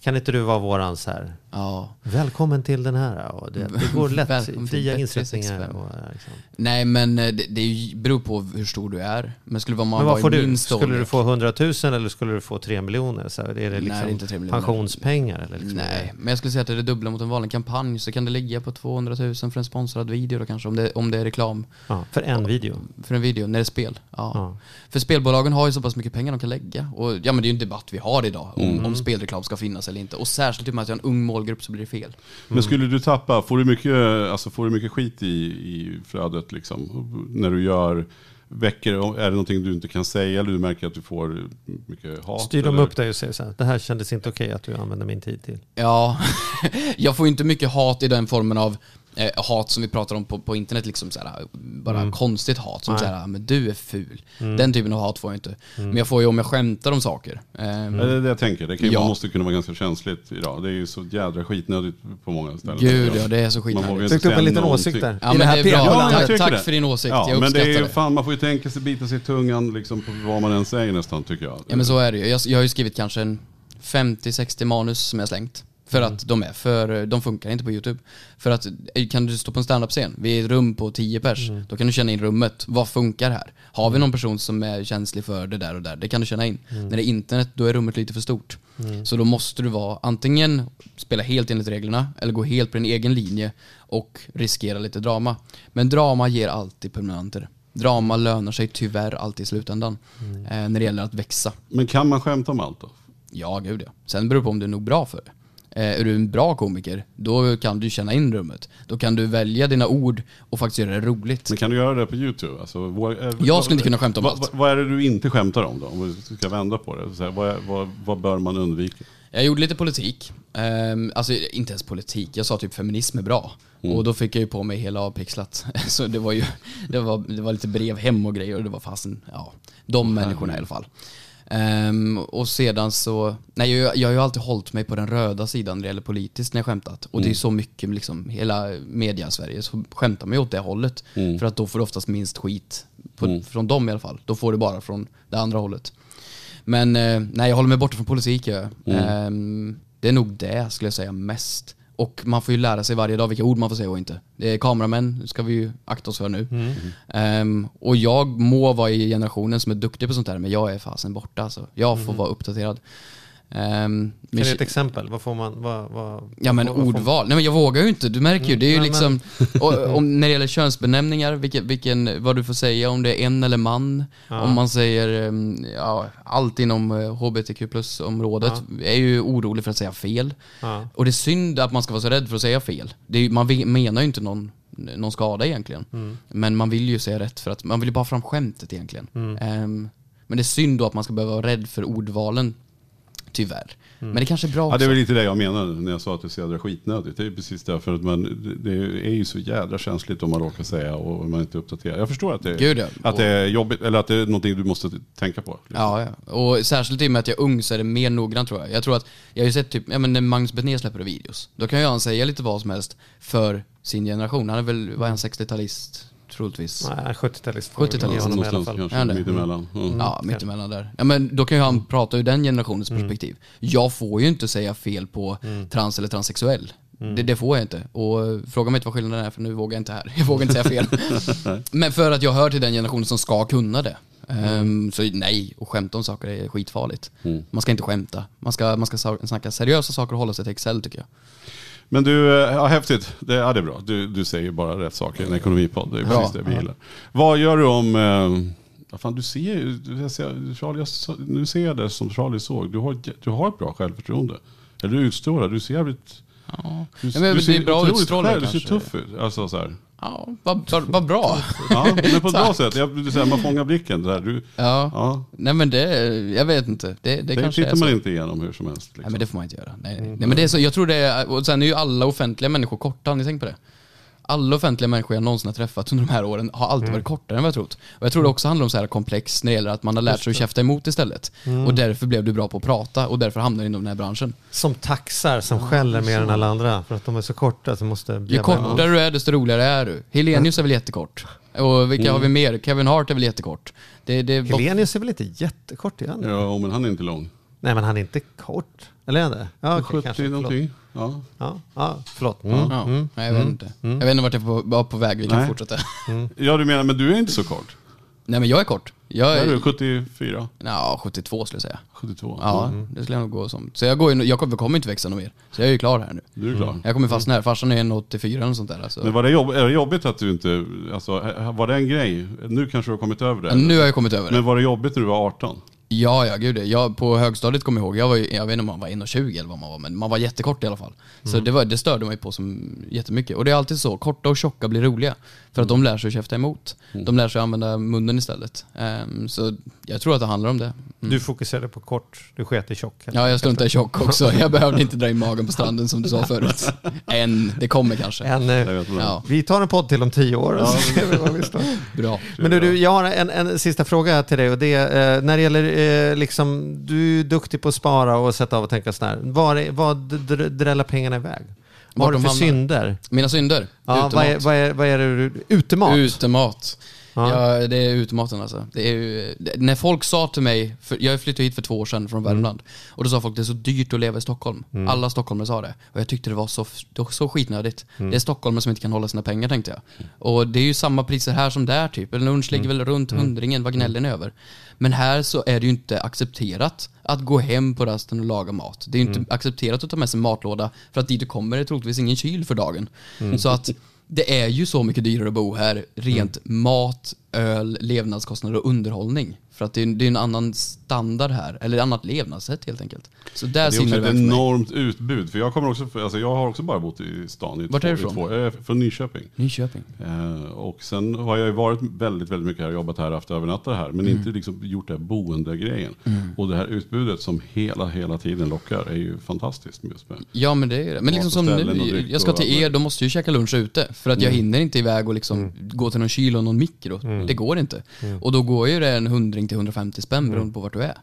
Speaker 2: kan inte du vara våran så här,
Speaker 1: ja.
Speaker 2: välkommen till den här och det, det går lätt, fria insättningar
Speaker 1: 65.
Speaker 2: och liksom.
Speaker 1: Nej men eh, det, det beror på hur stor du är. Men skulle man
Speaker 2: Men vad får du? Skulle du få 100 000 eller skulle du få 3 miljoner? Så här, är det
Speaker 1: Nej,
Speaker 2: liksom
Speaker 1: inte 3 miljoner.
Speaker 2: pensionspengar? Eller liksom
Speaker 1: Nej, men jag skulle säga att det är det dubbla mot en vanlig kampanj så kan det ligga på 200 000 för en sponsrad video då kanske om det, om det är reklam
Speaker 2: Ja, för en video?
Speaker 1: för en video när det är spel. Ja.
Speaker 2: Ja.
Speaker 1: För spelbolagen har ju så pass mycket pengar de kan lägga. Och ja men det är ju en debatt vi har idag om, om spelreklam ska finnas eller inte. Och särskilt i och med att jag har en ung målgrupp så blir det fel.
Speaker 3: Men skulle du tappa, får du mycket, alltså får du mycket skit i, i flödet liksom? När du gör veckor, är det någonting du inte kan säga eller du märker att du får mycket hat?
Speaker 2: Styr de
Speaker 3: eller?
Speaker 2: upp dig och säger så här, det här kändes inte okej att du använder min tid till?
Speaker 1: Ja, jag får inte mycket hat i den formen av eh, hat som vi pratar om på, på internet, liksom såhär, bara konstigt hat. Som
Speaker 2: Nej.
Speaker 1: såhär, men du är ful. Den typen av hat får jag inte. Men jag får ju om jag skämtar om saker. Eh,
Speaker 3: Ja, Det är det jag tänker. Det kan,
Speaker 1: Ja.
Speaker 3: Man måste kunna vara ganska känsligt idag. Det är ju så jädra skitnödigt på många ställen.
Speaker 1: Gud ja, det är så skitnödigt.
Speaker 3: inte
Speaker 2: Tryckte upp en liten
Speaker 3: någonting.
Speaker 2: åsikt där.
Speaker 1: Ja, men
Speaker 2: det
Speaker 1: är bra.
Speaker 3: Jag
Speaker 1: Tack, tack för din åsikt,
Speaker 3: Ja,
Speaker 1: jag
Speaker 3: men det är fan, man får ju tänka sig bita sig i tungan liksom, på vad man än säger nästan tycker jag.
Speaker 1: Ja men så är det ju. Jag, jag har ju skrivit kanske en 50-60 manus som jag slängt. För att de är för, de funkar inte på YouTube. För att eh, kan du stå på en standup-scen, vi är ett rum på 10 pers, då kan du känna in rummet. Vad funkar här? Har vi någon person som är känslig för det där och där? Det kan du känna in. När det är internet, då är rummet lite för stort. Så då måste du vara antingen spela helt enligt reglerna eller gå helt på din egen linje och riskera lite drama. Men drama ger alltid permanenter. Drama lönar sig tyvärr alltid i slutändan. Eh, när det gäller att växa.
Speaker 3: Men kan man skämta om allt då?
Speaker 1: Ja, gud ja. Sen beror det på om du är nog bra för det. Eh, är du en bra komiker, då kan du känna in rummet. Då kan du välja dina ord och faktiskt göra det roligt.
Speaker 3: Men kan du göra det på YouTube? Alltså, vad,
Speaker 1: Jag skulle inte kunna skämta om
Speaker 3: vad,
Speaker 1: allt.
Speaker 3: Vad, är det du inte skämtar om då? Om vi ska vända på det. Här, vad, vad, vad bör man undvika?
Speaker 1: Jag gjorde lite politik. Ehm, alltså inte ens politik, jag sa typ feminism är bra. Och då fick jag ju på mig hela avpixlat. Så det var ju, det var, det var lite brev hem och grejer och det var fasen, ja, de människorna i alla fall. Ehm, och sedan så, nej jag, jag har ju alltid hållit mig på den röda sidan när det gäller politiskt när jag skämtat. Och det är ju så mycket, liksom, hela media-Sverige så skämtar man ju åt det hållet. För att då får du oftast minst skit, på, från dem i alla fall. Då får du bara från det andra hållet. Men eh, nej, jag håller mig borta från politik. Ja. Ehm, det är nog det skulle jag säga mest. Och man får ju lära sig varje dag vilka ord man får säga och inte. Det är kameramän ska vi ju akta oss för nu. Ehm, och jag må vara i generationen som är duktig på sånt här, men jag är fasen borta alltså. Jag får vara uppdaterad. Ehm,
Speaker 2: Kan du ge ett exempel? Vad får man... Vad, vad,
Speaker 1: Ja men
Speaker 2: vad
Speaker 1: ordval, nej men jag vågar ju inte, du märker ju, det är ju
Speaker 2: Nej,
Speaker 1: liksom, och, om, när det gäller könsbenämningar, vilken, vilken, vad du får säga, om det är en eller man, om man säger, um, ja, allt inom eh, HBTQ plus-området, är ju orolig för att säga fel.
Speaker 2: Ja.
Speaker 1: Och det är synd att man ska vara så rädd för att säga fel. Är, man menar ju inte någon, någon skada egentligen. Men man vill ju säga rätt för att, man vill ju bara fram skämtet egentligen. Ehm, men det är synd då att man ska behöva vara rädd för ordvalen, tyvärr. Men det kanske är bra
Speaker 3: Ja,
Speaker 1: också.
Speaker 3: det är väl lite det jag menade när jag sa att det är så jädra skitnödigt. Det är precis därför att man, det är ju så jädra känsligt om man råkar säga och man inte uppdaterar. Jag förstår att det,
Speaker 1: Gud, ja.
Speaker 3: att det är jobbigt, eller att det är någonting du måste tänka på. liksom.
Speaker 1: Ja, ja. Och särskilt i och med att jag är ung så är det mer noggrant tror jag. Jag tror att, jag har ju sett typ, ja men när Magnus Betnér släpper videos, då kan ju han säga lite vad som helst för sin generation. Han är väl, vad är han, 60-talist troligtvis?
Speaker 2: Nej, 70-talist. får vi
Speaker 1: 70-talist.
Speaker 2: ge honom i alla
Speaker 3: Någonstans
Speaker 2: fall.
Speaker 3: kanske
Speaker 1: det?
Speaker 3: mittemellan. Mm.
Speaker 1: Ja, mittemellan där. Ja men då kan ju han prata ur den generationens perspektiv. Jag får ju inte säga fel på trans eller transsexuell. Det, det får jag inte. Och fråga mig inte vad skillnaden är för nu vågar jag inte här. Jag vågar inte säga fel. men för att jag hör till den generationen som ska kunna det. Ehm, så nej, och skämta om saker är skitfarligt. Man ska inte skämta. Man ska, man ska snacka seriösa saker och hålla sig till Excel tycker jag.
Speaker 3: Men du, eh, ja, häftigt. Det, ja, det är bra. Du, du säger bara rätt saker i en ekonomipodd. Det är precis det vi gillar. Vad gör du om... Eh, ja, fan, du ser ju... Jag ser, Charlie, jag, nu ser jag det som Charlie såg. Du har, du har ett bra självförtroende. Eller du utstrålar. Du ser jävligt...
Speaker 1: Ja,
Speaker 3: Du,
Speaker 1: ja men
Speaker 3: du
Speaker 1: det är bra utstrålning
Speaker 3: själv, Du ser tuff ut. Alltså, så här.
Speaker 1: Ja, vad, vad, bra.
Speaker 3: Ja, men på ett bra sätt. Jag, du säger, man fångar blicken. Där. Du,
Speaker 1: Ja.
Speaker 3: ja,
Speaker 1: Nej men det, jag vet inte. Det, det,
Speaker 3: det
Speaker 1: kanske
Speaker 3: tittar
Speaker 1: så.
Speaker 3: man inte igenom hur som helst. Liksom.
Speaker 1: Nej men det får man inte göra. Nej, nej. nej men det är så, jag tror det är, och sen är ju alla offentliga människor korta, har ni tänkt på det? Alla offentliga människor jag någonsin har träffat under de här åren har alltid varit kortare än vad jag trott. Och jag tror det också handlar om så här komplex när det gäller att man har lärt sig att käfta emot istället. Och därför blev du bra på att prata och därför hamnar du inom den här branschen.
Speaker 2: Som taxar som skäller mer än alla andra för att de är så korta så måste
Speaker 1: Ju kortare du är desto roligare är du. Helenius är väl jättekort? Och vilka har vi mer? Kevin Hart är väl jättekort? Det, det,
Speaker 2: Helenius är väl inte jättekort igen?
Speaker 3: Ja, men han är inte lång.
Speaker 2: Nej men han är inte kort. Eller är han det? Ja, okej,
Speaker 3: 70
Speaker 2: kanske. Förlåt.
Speaker 3: Ja.
Speaker 2: Ja, ja, förlåt. Mm.
Speaker 1: Ja, nej, jag vet inte. Jag vet inte vart jag på- var på väg, vi kan
Speaker 3: Nej.
Speaker 1: fortsätta.
Speaker 3: ja, du menar, men du är inte så kort.
Speaker 1: Nej men jag är kort. Jag
Speaker 3: Är du
Speaker 1: är,
Speaker 3: 74?
Speaker 1: ja, 72 skulle jag säga.
Speaker 3: 72?
Speaker 1: Ja, det skulle jag nog gå som. Så jag, går ju, jag kommer kommer inte växa något mer. Så jag är ju klar här nu.
Speaker 3: Du är klar.
Speaker 1: Jag kommer fastna här. Farsan är 1,84 eller något sånt där. Alltså.
Speaker 3: Men var det, jobb, är det jobbigt att du inte, alltså, var det en grej? Nu kanske du har kommit över det?
Speaker 1: Men nu har jag kommit över det.
Speaker 3: Men var det jobbigt när du var 18?
Speaker 1: Ja, ja gud jag, På högstadiet kommer jag ihåg, jag, var, jag vet inte om man var 1,20 eller vad man var, men man var jättekort i alla fall. Så det, var, det störde mig på som jättemycket. Och det är alltid så, korta och tjocka blir roliga. För att de lär sig att käfta emot. De lär sig att använda munnen istället. Ehm, så jag tror att det handlar om det.
Speaker 2: Du fokuserade på kort, du sket i tjock.
Speaker 1: Ja, jag struntar i tjock också. Jag behövde inte dra in magen på stranden som du sa förut. Än, det kommer kanske.
Speaker 2: En, eh.
Speaker 1: Ja,
Speaker 2: vi tar en podd till om tio år står.
Speaker 1: bra.
Speaker 2: Men du, du, jag har en, en sista fråga till dig och det är eh, när det gäller, eh, liksom, du är duktig på att spara och sätta av och tänka sådär. Var, dr- dräller pengarna iväg? Vad har du för synder?
Speaker 1: Mina synder?
Speaker 2: Ja, vad, är, vad, är, vad är det du, utemat?
Speaker 1: Utemat.
Speaker 2: Ja.
Speaker 1: Det är utmaten alltså. Det är ju, när folk sa till mig, för jag flyttade hit för två år sedan från Värmland, och då sa folk det är så dyrt att leva i Stockholm. Alla stockholmare sa det. Och jag tyckte det var så, det var så skitnödigt. Det är stockholmare som inte kan hålla sina pengar tänkte jag. Och det är ju samma priser här som där typ. En lunch ligger väl runt hundringen, vad gnäller ni över? Men här så är det ju inte accepterat att gå hem på rasten och laga mat. Det är ju inte accepterat att ta med sig matlåda för att dit du kommer är troligtvis ingen kyl för dagen. Så att det är ju så mycket dyrare att bo här, rent mat, öl, levnadskostnader och underhållning. För att det är, det är en annan standard här, eller ett annat levnadssätt helt enkelt. Så där
Speaker 3: Det är också ett
Speaker 1: mig.
Speaker 3: enormt utbud. För jag, kommer också, alltså jag har också bara bott i stan i
Speaker 1: Vart
Speaker 3: två,
Speaker 1: är du
Speaker 3: i
Speaker 1: ifrån?
Speaker 3: två, eh, från Nyköping.
Speaker 1: Nyköping.
Speaker 3: Eh, och sen har jag ju varit väldigt, väldigt mycket här, jobbat här, haft övernattat här, men
Speaker 1: Mm.
Speaker 3: inte liksom gjort det här boendegrejen. Och det här utbudet som hela, hela tiden lockar är ju fantastiskt just med.
Speaker 1: Ja men det är det. Men liksom som nu, jag ska till er, då måste jag ju käka lunch ute. För att jag
Speaker 3: Mm.
Speaker 1: hinner inte iväg och liksom gå till någon kyl och någon mikro. Det går inte. Och då går ju det en hundring till 150 spänn
Speaker 3: Mm.
Speaker 1: beroende på vart du är.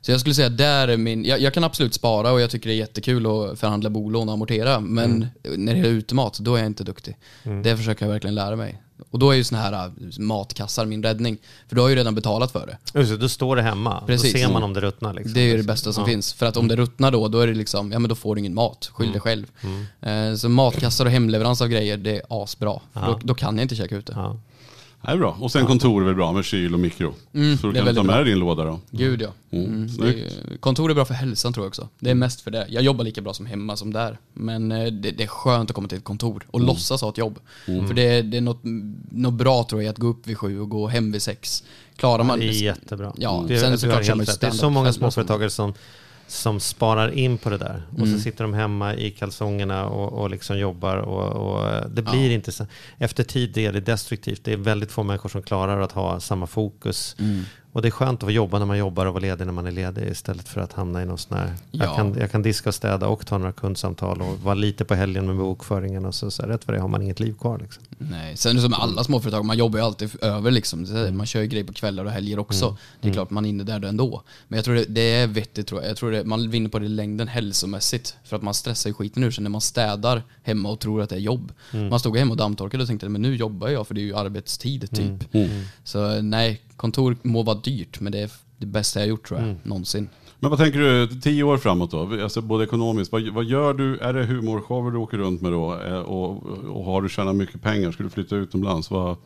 Speaker 1: Så jag skulle säga där är min, jag, jag kan absolut spara och jag tycker det är jättekul att förhandla bolån och amortera. Men
Speaker 3: Mm.
Speaker 1: när det är utemat, då är jag inte duktig. Det försöker jag verkligen lära mig. Och då är ju såna här äh, matkassar min räddning. För då har ju redan betalat för det.
Speaker 2: Just det, då står det hemma.
Speaker 1: Precis.
Speaker 2: Då ser man om det ruttnar. Liksom.
Speaker 1: Det är ju det bästa som finns. För att om det ruttnar då, då är det liksom, ja men då får du ingen mat. Skyll dig själv. Eh, Så matkassar och hemleverans av grejer, det är asbra. För Då, då kan jag inte käka ute.
Speaker 2: Ja.
Speaker 3: Det är bra. Och sen kontor är väl bra med kyl och mikro. så du
Speaker 1: det är
Speaker 3: kan ta med
Speaker 1: bra.
Speaker 3: dig din låda då.
Speaker 1: Gud ja. Mm, det är, kontor är bra för hälsan tror jag också. Det är mest för det. Jag jobbar lika bra som hemma som där. Men eh, det, det är skönt att komma till ett kontor och låtsas ha ett jobb. För det, det är något, något bra tror jag att gå upp vid sju och gå hem vid sex. Klarar man
Speaker 2: Det är jättebra.
Speaker 1: Ja,
Speaker 2: det,
Speaker 1: sen
Speaker 2: du
Speaker 1: såklart kör man.
Speaker 2: Det är så många småföretagare som, som sparar in på det där. Och
Speaker 1: Mm.
Speaker 2: så sitter de hemma i kalsongerna och, och liksom jobbar. Och, och det blir inte så. Efter tid är det destruktivt. Det är väldigt få människor som klarar att ha samma fokus.
Speaker 1: Mm.
Speaker 2: Och det är skönt att få jobba när man jobbar och vara ledig när man är ledig istället för att hamna i någon sån här... Jag,
Speaker 1: Ja.
Speaker 2: kan, jag kan diska och städa och ta några kundsamtal och vara lite på helgen med bokföringen och så, så här, rätt vad det har man inget liv kvar. Liksom.
Speaker 1: Nej, sen som alla småföretag, man jobbar ju alltid över liksom. Det- Man kör ju grejer på kvällar och helger också. Det är klart man är inne där då ändå. Men jag tror det, det är vettigt tror jag. Jag tror det, man vinner på det i längden hälsomässigt. För att man stressar ju skiten ur sig när man städar hemma och tror att det är jobb. Man stod hemma och dammtorkade och tänkte men nu jobbar jag för det är ju arbetstid typ. Så nej, kontor må vara dyrt men det är det bästa jag gjort tror jag, någonsin.
Speaker 3: Men vad tänker du tio år framåt då? Alltså både ekonomiskt, vad, vad gör du? Är det humorshower du åker runt med då? Eh, Och, och har du tjänat mycket pengar? Ska du flytta utomlands? Vad,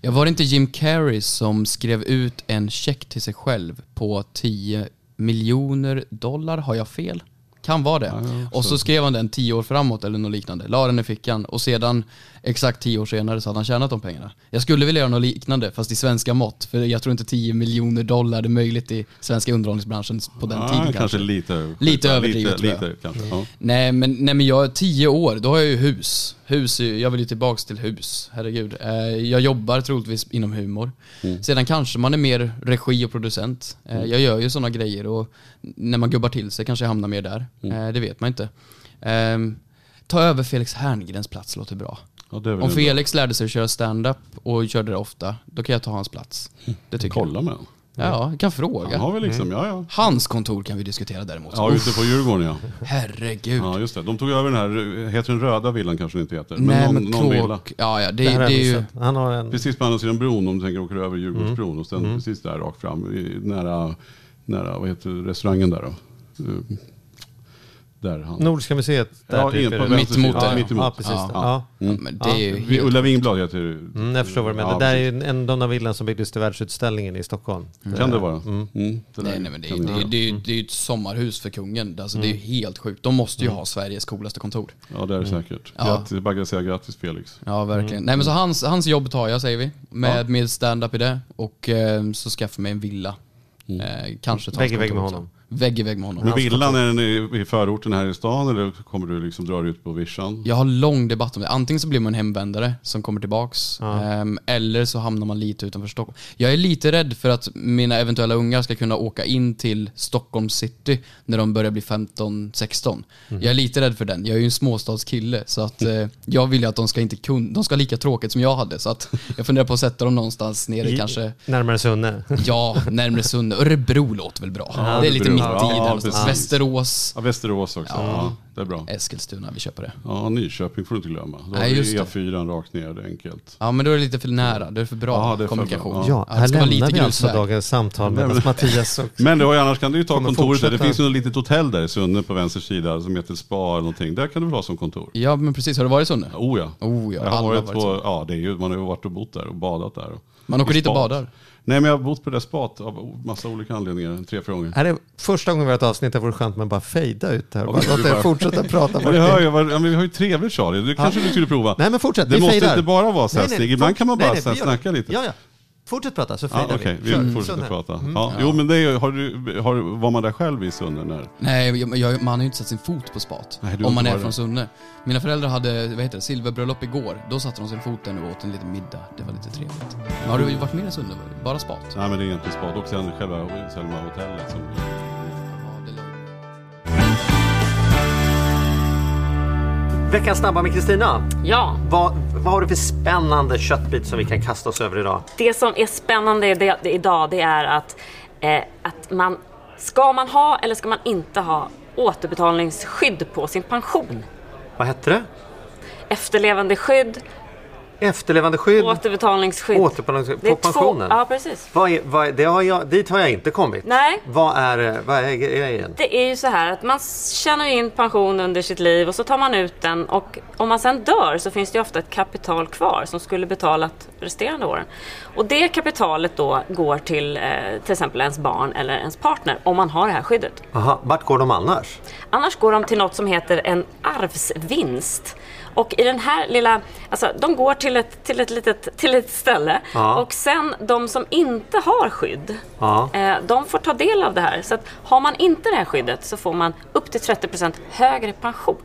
Speaker 1: Jag var det inte Jim Carrey som skrev ut en check till sig själv på 10 miljoner dollar, har jag fel? Kan vara det.
Speaker 3: Ja,
Speaker 1: och så skrev han den 10 år framåt eller något liknande, la den i fickan och sedan exakt 10 år senare så hade han tjänat de pengarna. Jag skulle vilja göra något liknande fast i svenska mått, för jag tror inte 10 miljoner dollar är möjligt i svenska underhållningsbranschen på den
Speaker 3: Ja,
Speaker 1: tiden
Speaker 3: kanske.
Speaker 1: kanske.
Speaker 3: lite
Speaker 1: Lite överdrivet,
Speaker 3: Lite,
Speaker 1: tror jag.
Speaker 3: lite kanske. Ja.
Speaker 1: Nej men, nej men jag, 10 år, då har jag ju hus. Hus, är jag vill ju tillbaks till hus, herregud. Eh, jag jobbar troligtvis inom humor. Sedan kanske man är mer regi och producent. Eh, jag gör ju sådana grejer och när man gubbar till sig kanske jag hamnar mer där. Eh, det vet man inte. Eh, ta över Felix Herngrens plats låter bra. Om Felix lärde sig att köra stand-up och körde det ofta, då kan jag ta hans plats. Det tycker
Speaker 3: Kolla med honom.
Speaker 1: Ja, jag kan
Speaker 3: Han
Speaker 1: fråga.
Speaker 3: har väl liksom, ja ja.
Speaker 1: Hans kontor kan vi diskutera däremot.
Speaker 3: Ja, ute på Djurgården ja.
Speaker 1: Herregud.
Speaker 3: Ja, just det. De tog över den här, heter den röda villan kanske det inte heter?
Speaker 1: Nej
Speaker 3: någon,
Speaker 1: men
Speaker 3: någon villa.
Speaker 1: ja ja det,
Speaker 2: Det har
Speaker 1: det är ju...
Speaker 2: Han har en...
Speaker 3: Precis på andra sidan bron om du tänker åka över Djurgårdsbron och sen precis där rakt fram, nära, nära, vad heter restaurangen där då? Där han.
Speaker 2: Nordiska museet. Där
Speaker 3: Ja,
Speaker 2: typ
Speaker 3: på
Speaker 2: det.
Speaker 3: vänster
Speaker 1: Mittemot
Speaker 3: sida.
Speaker 1: där.
Speaker 3: Ja.
Speaker 2: Ja, precis.
Speaker 1: Ja.
Speaker 2: Ja.
Speaker 1: Ja, men det är ju helt...
Speaker 3: Ulla Wingblad heter det.
Speaker 2: Mm, jag förstår vad du menar.
Speaker 3: Ja,
Speaker 2: det där är ju en av de villan som byggdes till världsutställningen i Stockholm.
Speaker 3: Kan det vara?
Speaker 2: Mm.
Speaker 3: Mm, det där
Speaker 1: Nej, nej men det är,
Speaker 3: kan
Speaker 1: det,
Speaker 3: vara.
Speaker 1: det, är, det är ju ett sommarhus för kungen. Alltså, Det är ju helt sjukt. De måste ju ha Sveriges coolaste kontor.
Speaker 3: Ja, det är det säkert.
Speaker 1: Ja.
Speaker 3: Grattis, bara att säga grattis Felix.
Speaker 1: Ja, verkligen. Nej men så hans, hans jobb tar jag säger vi. Med, med stand-up i det. Och eh, så skaffa mig en villa.
Speaker 3: Mm.
Speaker 1: Eh, kanske ta
Speaker 2: Vägg i
Speaker 1: hans
Speaker 2: vägg med
Speaker 1: kontor också. Vägg i vägg med honom.
Speaker 3: Men villan, är den i, förorten här i stan eller kommer du liksom dra dig ut på vischan?
Speaker 1: Jag har lång debatt om det. Antingen så blir man en hemvändare som kommer tillbaks.
Speaker 2: Ja.
Speaker 1: ehm, eller så hamnar man lite utanför Stockholm. Jag är lite rädd för att mina eventuella ungar ska kunna åka in till Stockholm city när de börjar bli 15-16.
Speaker 2: Mhm.
Speaker 1: Jag är lite rädd för den. Jag är ju en småstadskille så att eh, jag vill ju att de ska inte kunna, de ska ha lika tråkigt som jag hade. Så att jag funderar på att sätta dem någonstans nere
Speaker 2: I-
Speaker 1: kanske,
Speaker 2: Närmare Sunne.
Speaker 1: ja, närmare Sunne. Örebro låter väl bra.
Speaker 2: Ja,
Speaker 1: det är lite
Speaker 3: Örebro.
Speaker 1: Någonstans.
Speaker 3: precis.
Speaker 1: Västerås,
Speaker 3: Ja, Västerås också. Ja. det är bra.
Speaker 1: Eskilstuna, vi köper det.
Speaker 3: Ja, Nyköping får du inte glömma. Då
Speaker 1: Nej,
Speaker 3: har vi
Speaker 1: just det.
Speaker 3: E4 rakt ner, det är enkelt.
Speaker 1: Ja men då är det lite för nära, det är för bra
Speaker 3: Ja, det är för
Speaker 1: kommunikation.
Speaker 3: bra.
Speaker 2: Ja,
Speaker 1: det
Speaker 2: här
Speaker 1: ska vara
Speaker 2: lämnar
Speaker 1: lite
Speaker 2: vi alltså
Speaker 1: grusväg.
Speaker 2: dagens samtal
Speaker 3: Nej,
Speaker 2: med
Speaker 3: men-
Speaker 2: Mattias och
Speaker 3: Men då, annars kan du ju ta
Speaker 2: Kommer
Speaker 3: kontoret där. Det
Speaker 2: fortsätta.
Speaker 3: finns ju något litet hotell där i Sunne på vänster sida som heter Spa eller någonting. Där kan du väl ha som kontor?
Speaker 1: Ja men precis, har du varit i Sunne?
Speaker 3: Oh ja.
Speaker 1: Oh ja,
Speaker 3: jag har varit
Speaker 1: har varit
Speaker 3: på,
Speaker 1: så.
Speaker 3: ja, det är ju, man har ju varit och bott där och badat där. Och,
Speaker 1: Man åker
Speaker 3: i
Speaker 1: dit och
Speaker 3: spat.
Speaker 1: badar.
Speaker 3: Nej men jag har bott på det där spat av massa olika anledningar, tre, fyra gånger.
Speaker 2: Här är första gången vi har ett avsnitt där det vore skönt med bara fejda ut det här.
Speaker 3: Ja,
Speaker 2: Bara låt er fortsätta prata.
Speaker 3: Ja, det hör jag, men vi har ju trevligt Charlie, det kanske du skulle prova.
Speaker 2: Nej men fortsätt,
Speaker 3: det
Speaker 2: vi
Speaker 3: måste
Speaker 2: fejdar.
Speaker 3: inte bara vara så här
Speaker 2: Nej, nej,
Speaker 3: ibland kan man bara
Speaker 2: nej, nej,
Speaker 3: snacka lite.
Speaker 2: Ja, ja. Fortsätt prata så
Speaker 3: Ja,
Speaker 2: fejdar
Speaker 3: Okej,
Speaker 2: vi.
Speaker 3: vi
Speaker 2: Kör,
Speaker 3: fortsätter
Speaker 2: Sunne.
Speaker 3: prata.
Speaker 2: Mm.
Speaker 3: Ja, Jo men det är, har du, har, var man där själv i Sunne? När?
Speaker 1: Nej, jag, jag, man har ju inte satt sin fot på spat.
Speaker 3: Nej,
Speaker 1: om man är från. Sunne. Mina föräldrar hade, vad heter det, silverbröllop igår. Då satte de sin fot där nu och åt en liten middag. Det var lite trevligt. Men har du varit med i Sunne? Bara spat?
Speaker 3: Nej men det är egentligen spat och sen själva Selma hotellet. Som,
Speaker 2: Veckans snabba med Kristina.
Speaker 4: Ja,
Speaker 2: Vad, vad har du för spännande köttbit som vi kan kasta oss över idag?
Speaker 4: det som är spännande i det, det, idag det är att, eh, att man ska man ha eller ska man inte ha återbetalningsskydd på sin pension?
Speaker 2: Vad hette det?
Speaker 4: Efterlevandeskydd,
Speaker 2: Efterlevandeskydd,
Speaker 4: återbetalningsskydd.
Speaker 2: återbetalningsskydd på pensionen.
Speaker 4: Två, ja, precis.
Speaker 2: Vad är, vad är, det har jag, dit har jag inte kommit.
Speaker 4: Nej.
Speaker 2: Vad är, vad är grejen?
Speaker 4: Det är ju så här att man tjänar in pension under sitt liv och så tar man ut den och om man sen dör så finns det ju ofta ett kapital kvar som skulle betalat resterande åren. Och det kapitalet då går till eh, till exempel ens barn eller ens partner om man har det här skyddet.
Speaker 2: Aha, vart går de annars?
Speaker 4: Annars går de till något som heter en arvsvinst. Och i den här lilla, alltså de går till ett, till ett, litet, till ett ställe
Speaker 2: Ja.
Speaker 4: och sen de som inte har skydd,
Speaker 2: Ja.
Speaker 4: eh, de får ta del av det här. Så att har man inte det här skyddet så får man upp till 30% högre pension.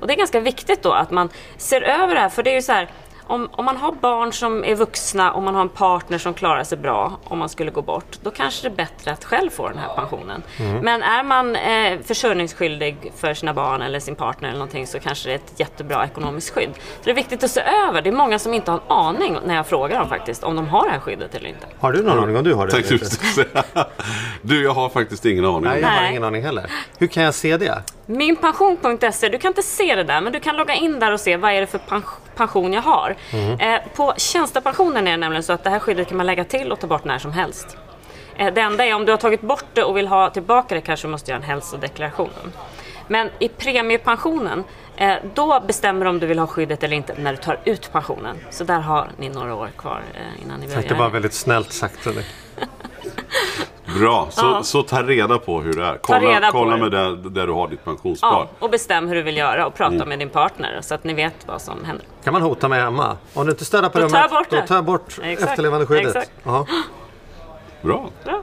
Speaker 4: Och det är ganska viktigt då att man ser över det här, för det är ju så här, om, om man har barn som är vuxna och man har en partner som klarar sig bra om man skulle gå bort, då kanske det är bättre att själv få den här pensionen. Men är man eh, försörjningsskyldig för sina barn eller sin partner eller någonting så kanske det är ett jättebra ekonomiskt skydd. Så det är viktigt att se över. Det är många som inte har en aning när jag frågar dem faktiskt om de har det här skyddet eller inte.
Speaker 2: Har du någon aning om du har det? Eller
Speaker 3: du jag har faktiskt ingen aning.
Speaker 2: Nej, jag har
Speaker 4: Nej.
Speaker 2: ingen aning heller. Hur kan jag se det?
Speaker 4: Minpension.se, du kan inte se det där men du kan logga in där och se vad är det för pen- pension jag har. Eh, på tjänstepensionen är det nämligen så att det här skyddet kan man lägga till och ta bort när som helst. Eh, det enda är om du har tagit bort det och vill ha tillbaka det kanske du måste göra en hälsodeklaration. Men i premiepensionen, eh, då bestämmer du om du vill ha skyddet eller inte när du tar ut pensionen. Så där har ni några år kvar eh, innan ni vill
Speaker 2: Det var väldigt snällt sagt. Eller?
Speaker 3: Bra, så,
Speaker 4: Ja.
Speaker 3: så ta reda på hur det är. Kolla, kolla
Speaker 4: det.
Speaker 3: med där, där du har ditt pensionsspar.
Speaker 4: Ja, och bestäm hur du vill göra och prata
Speaker 3: Mm.
Speaker 4: med din partner så att ni vet vad som händer.
Speaker 2: Kan man hota mig hemma? Om du inte städar på
Speaker 4: Då tar
Speaker 2: rummet,
Speaker 4: bort
Speaker 2: då
Speaker 4: det.
Speaker 2: tar jag bort
Speaker 4: Exakt,
Speaker 2: efterlevandeskyddet.
Speaker 4: exakt.
Speaker 3: Bra.
Speaker 4: Bra.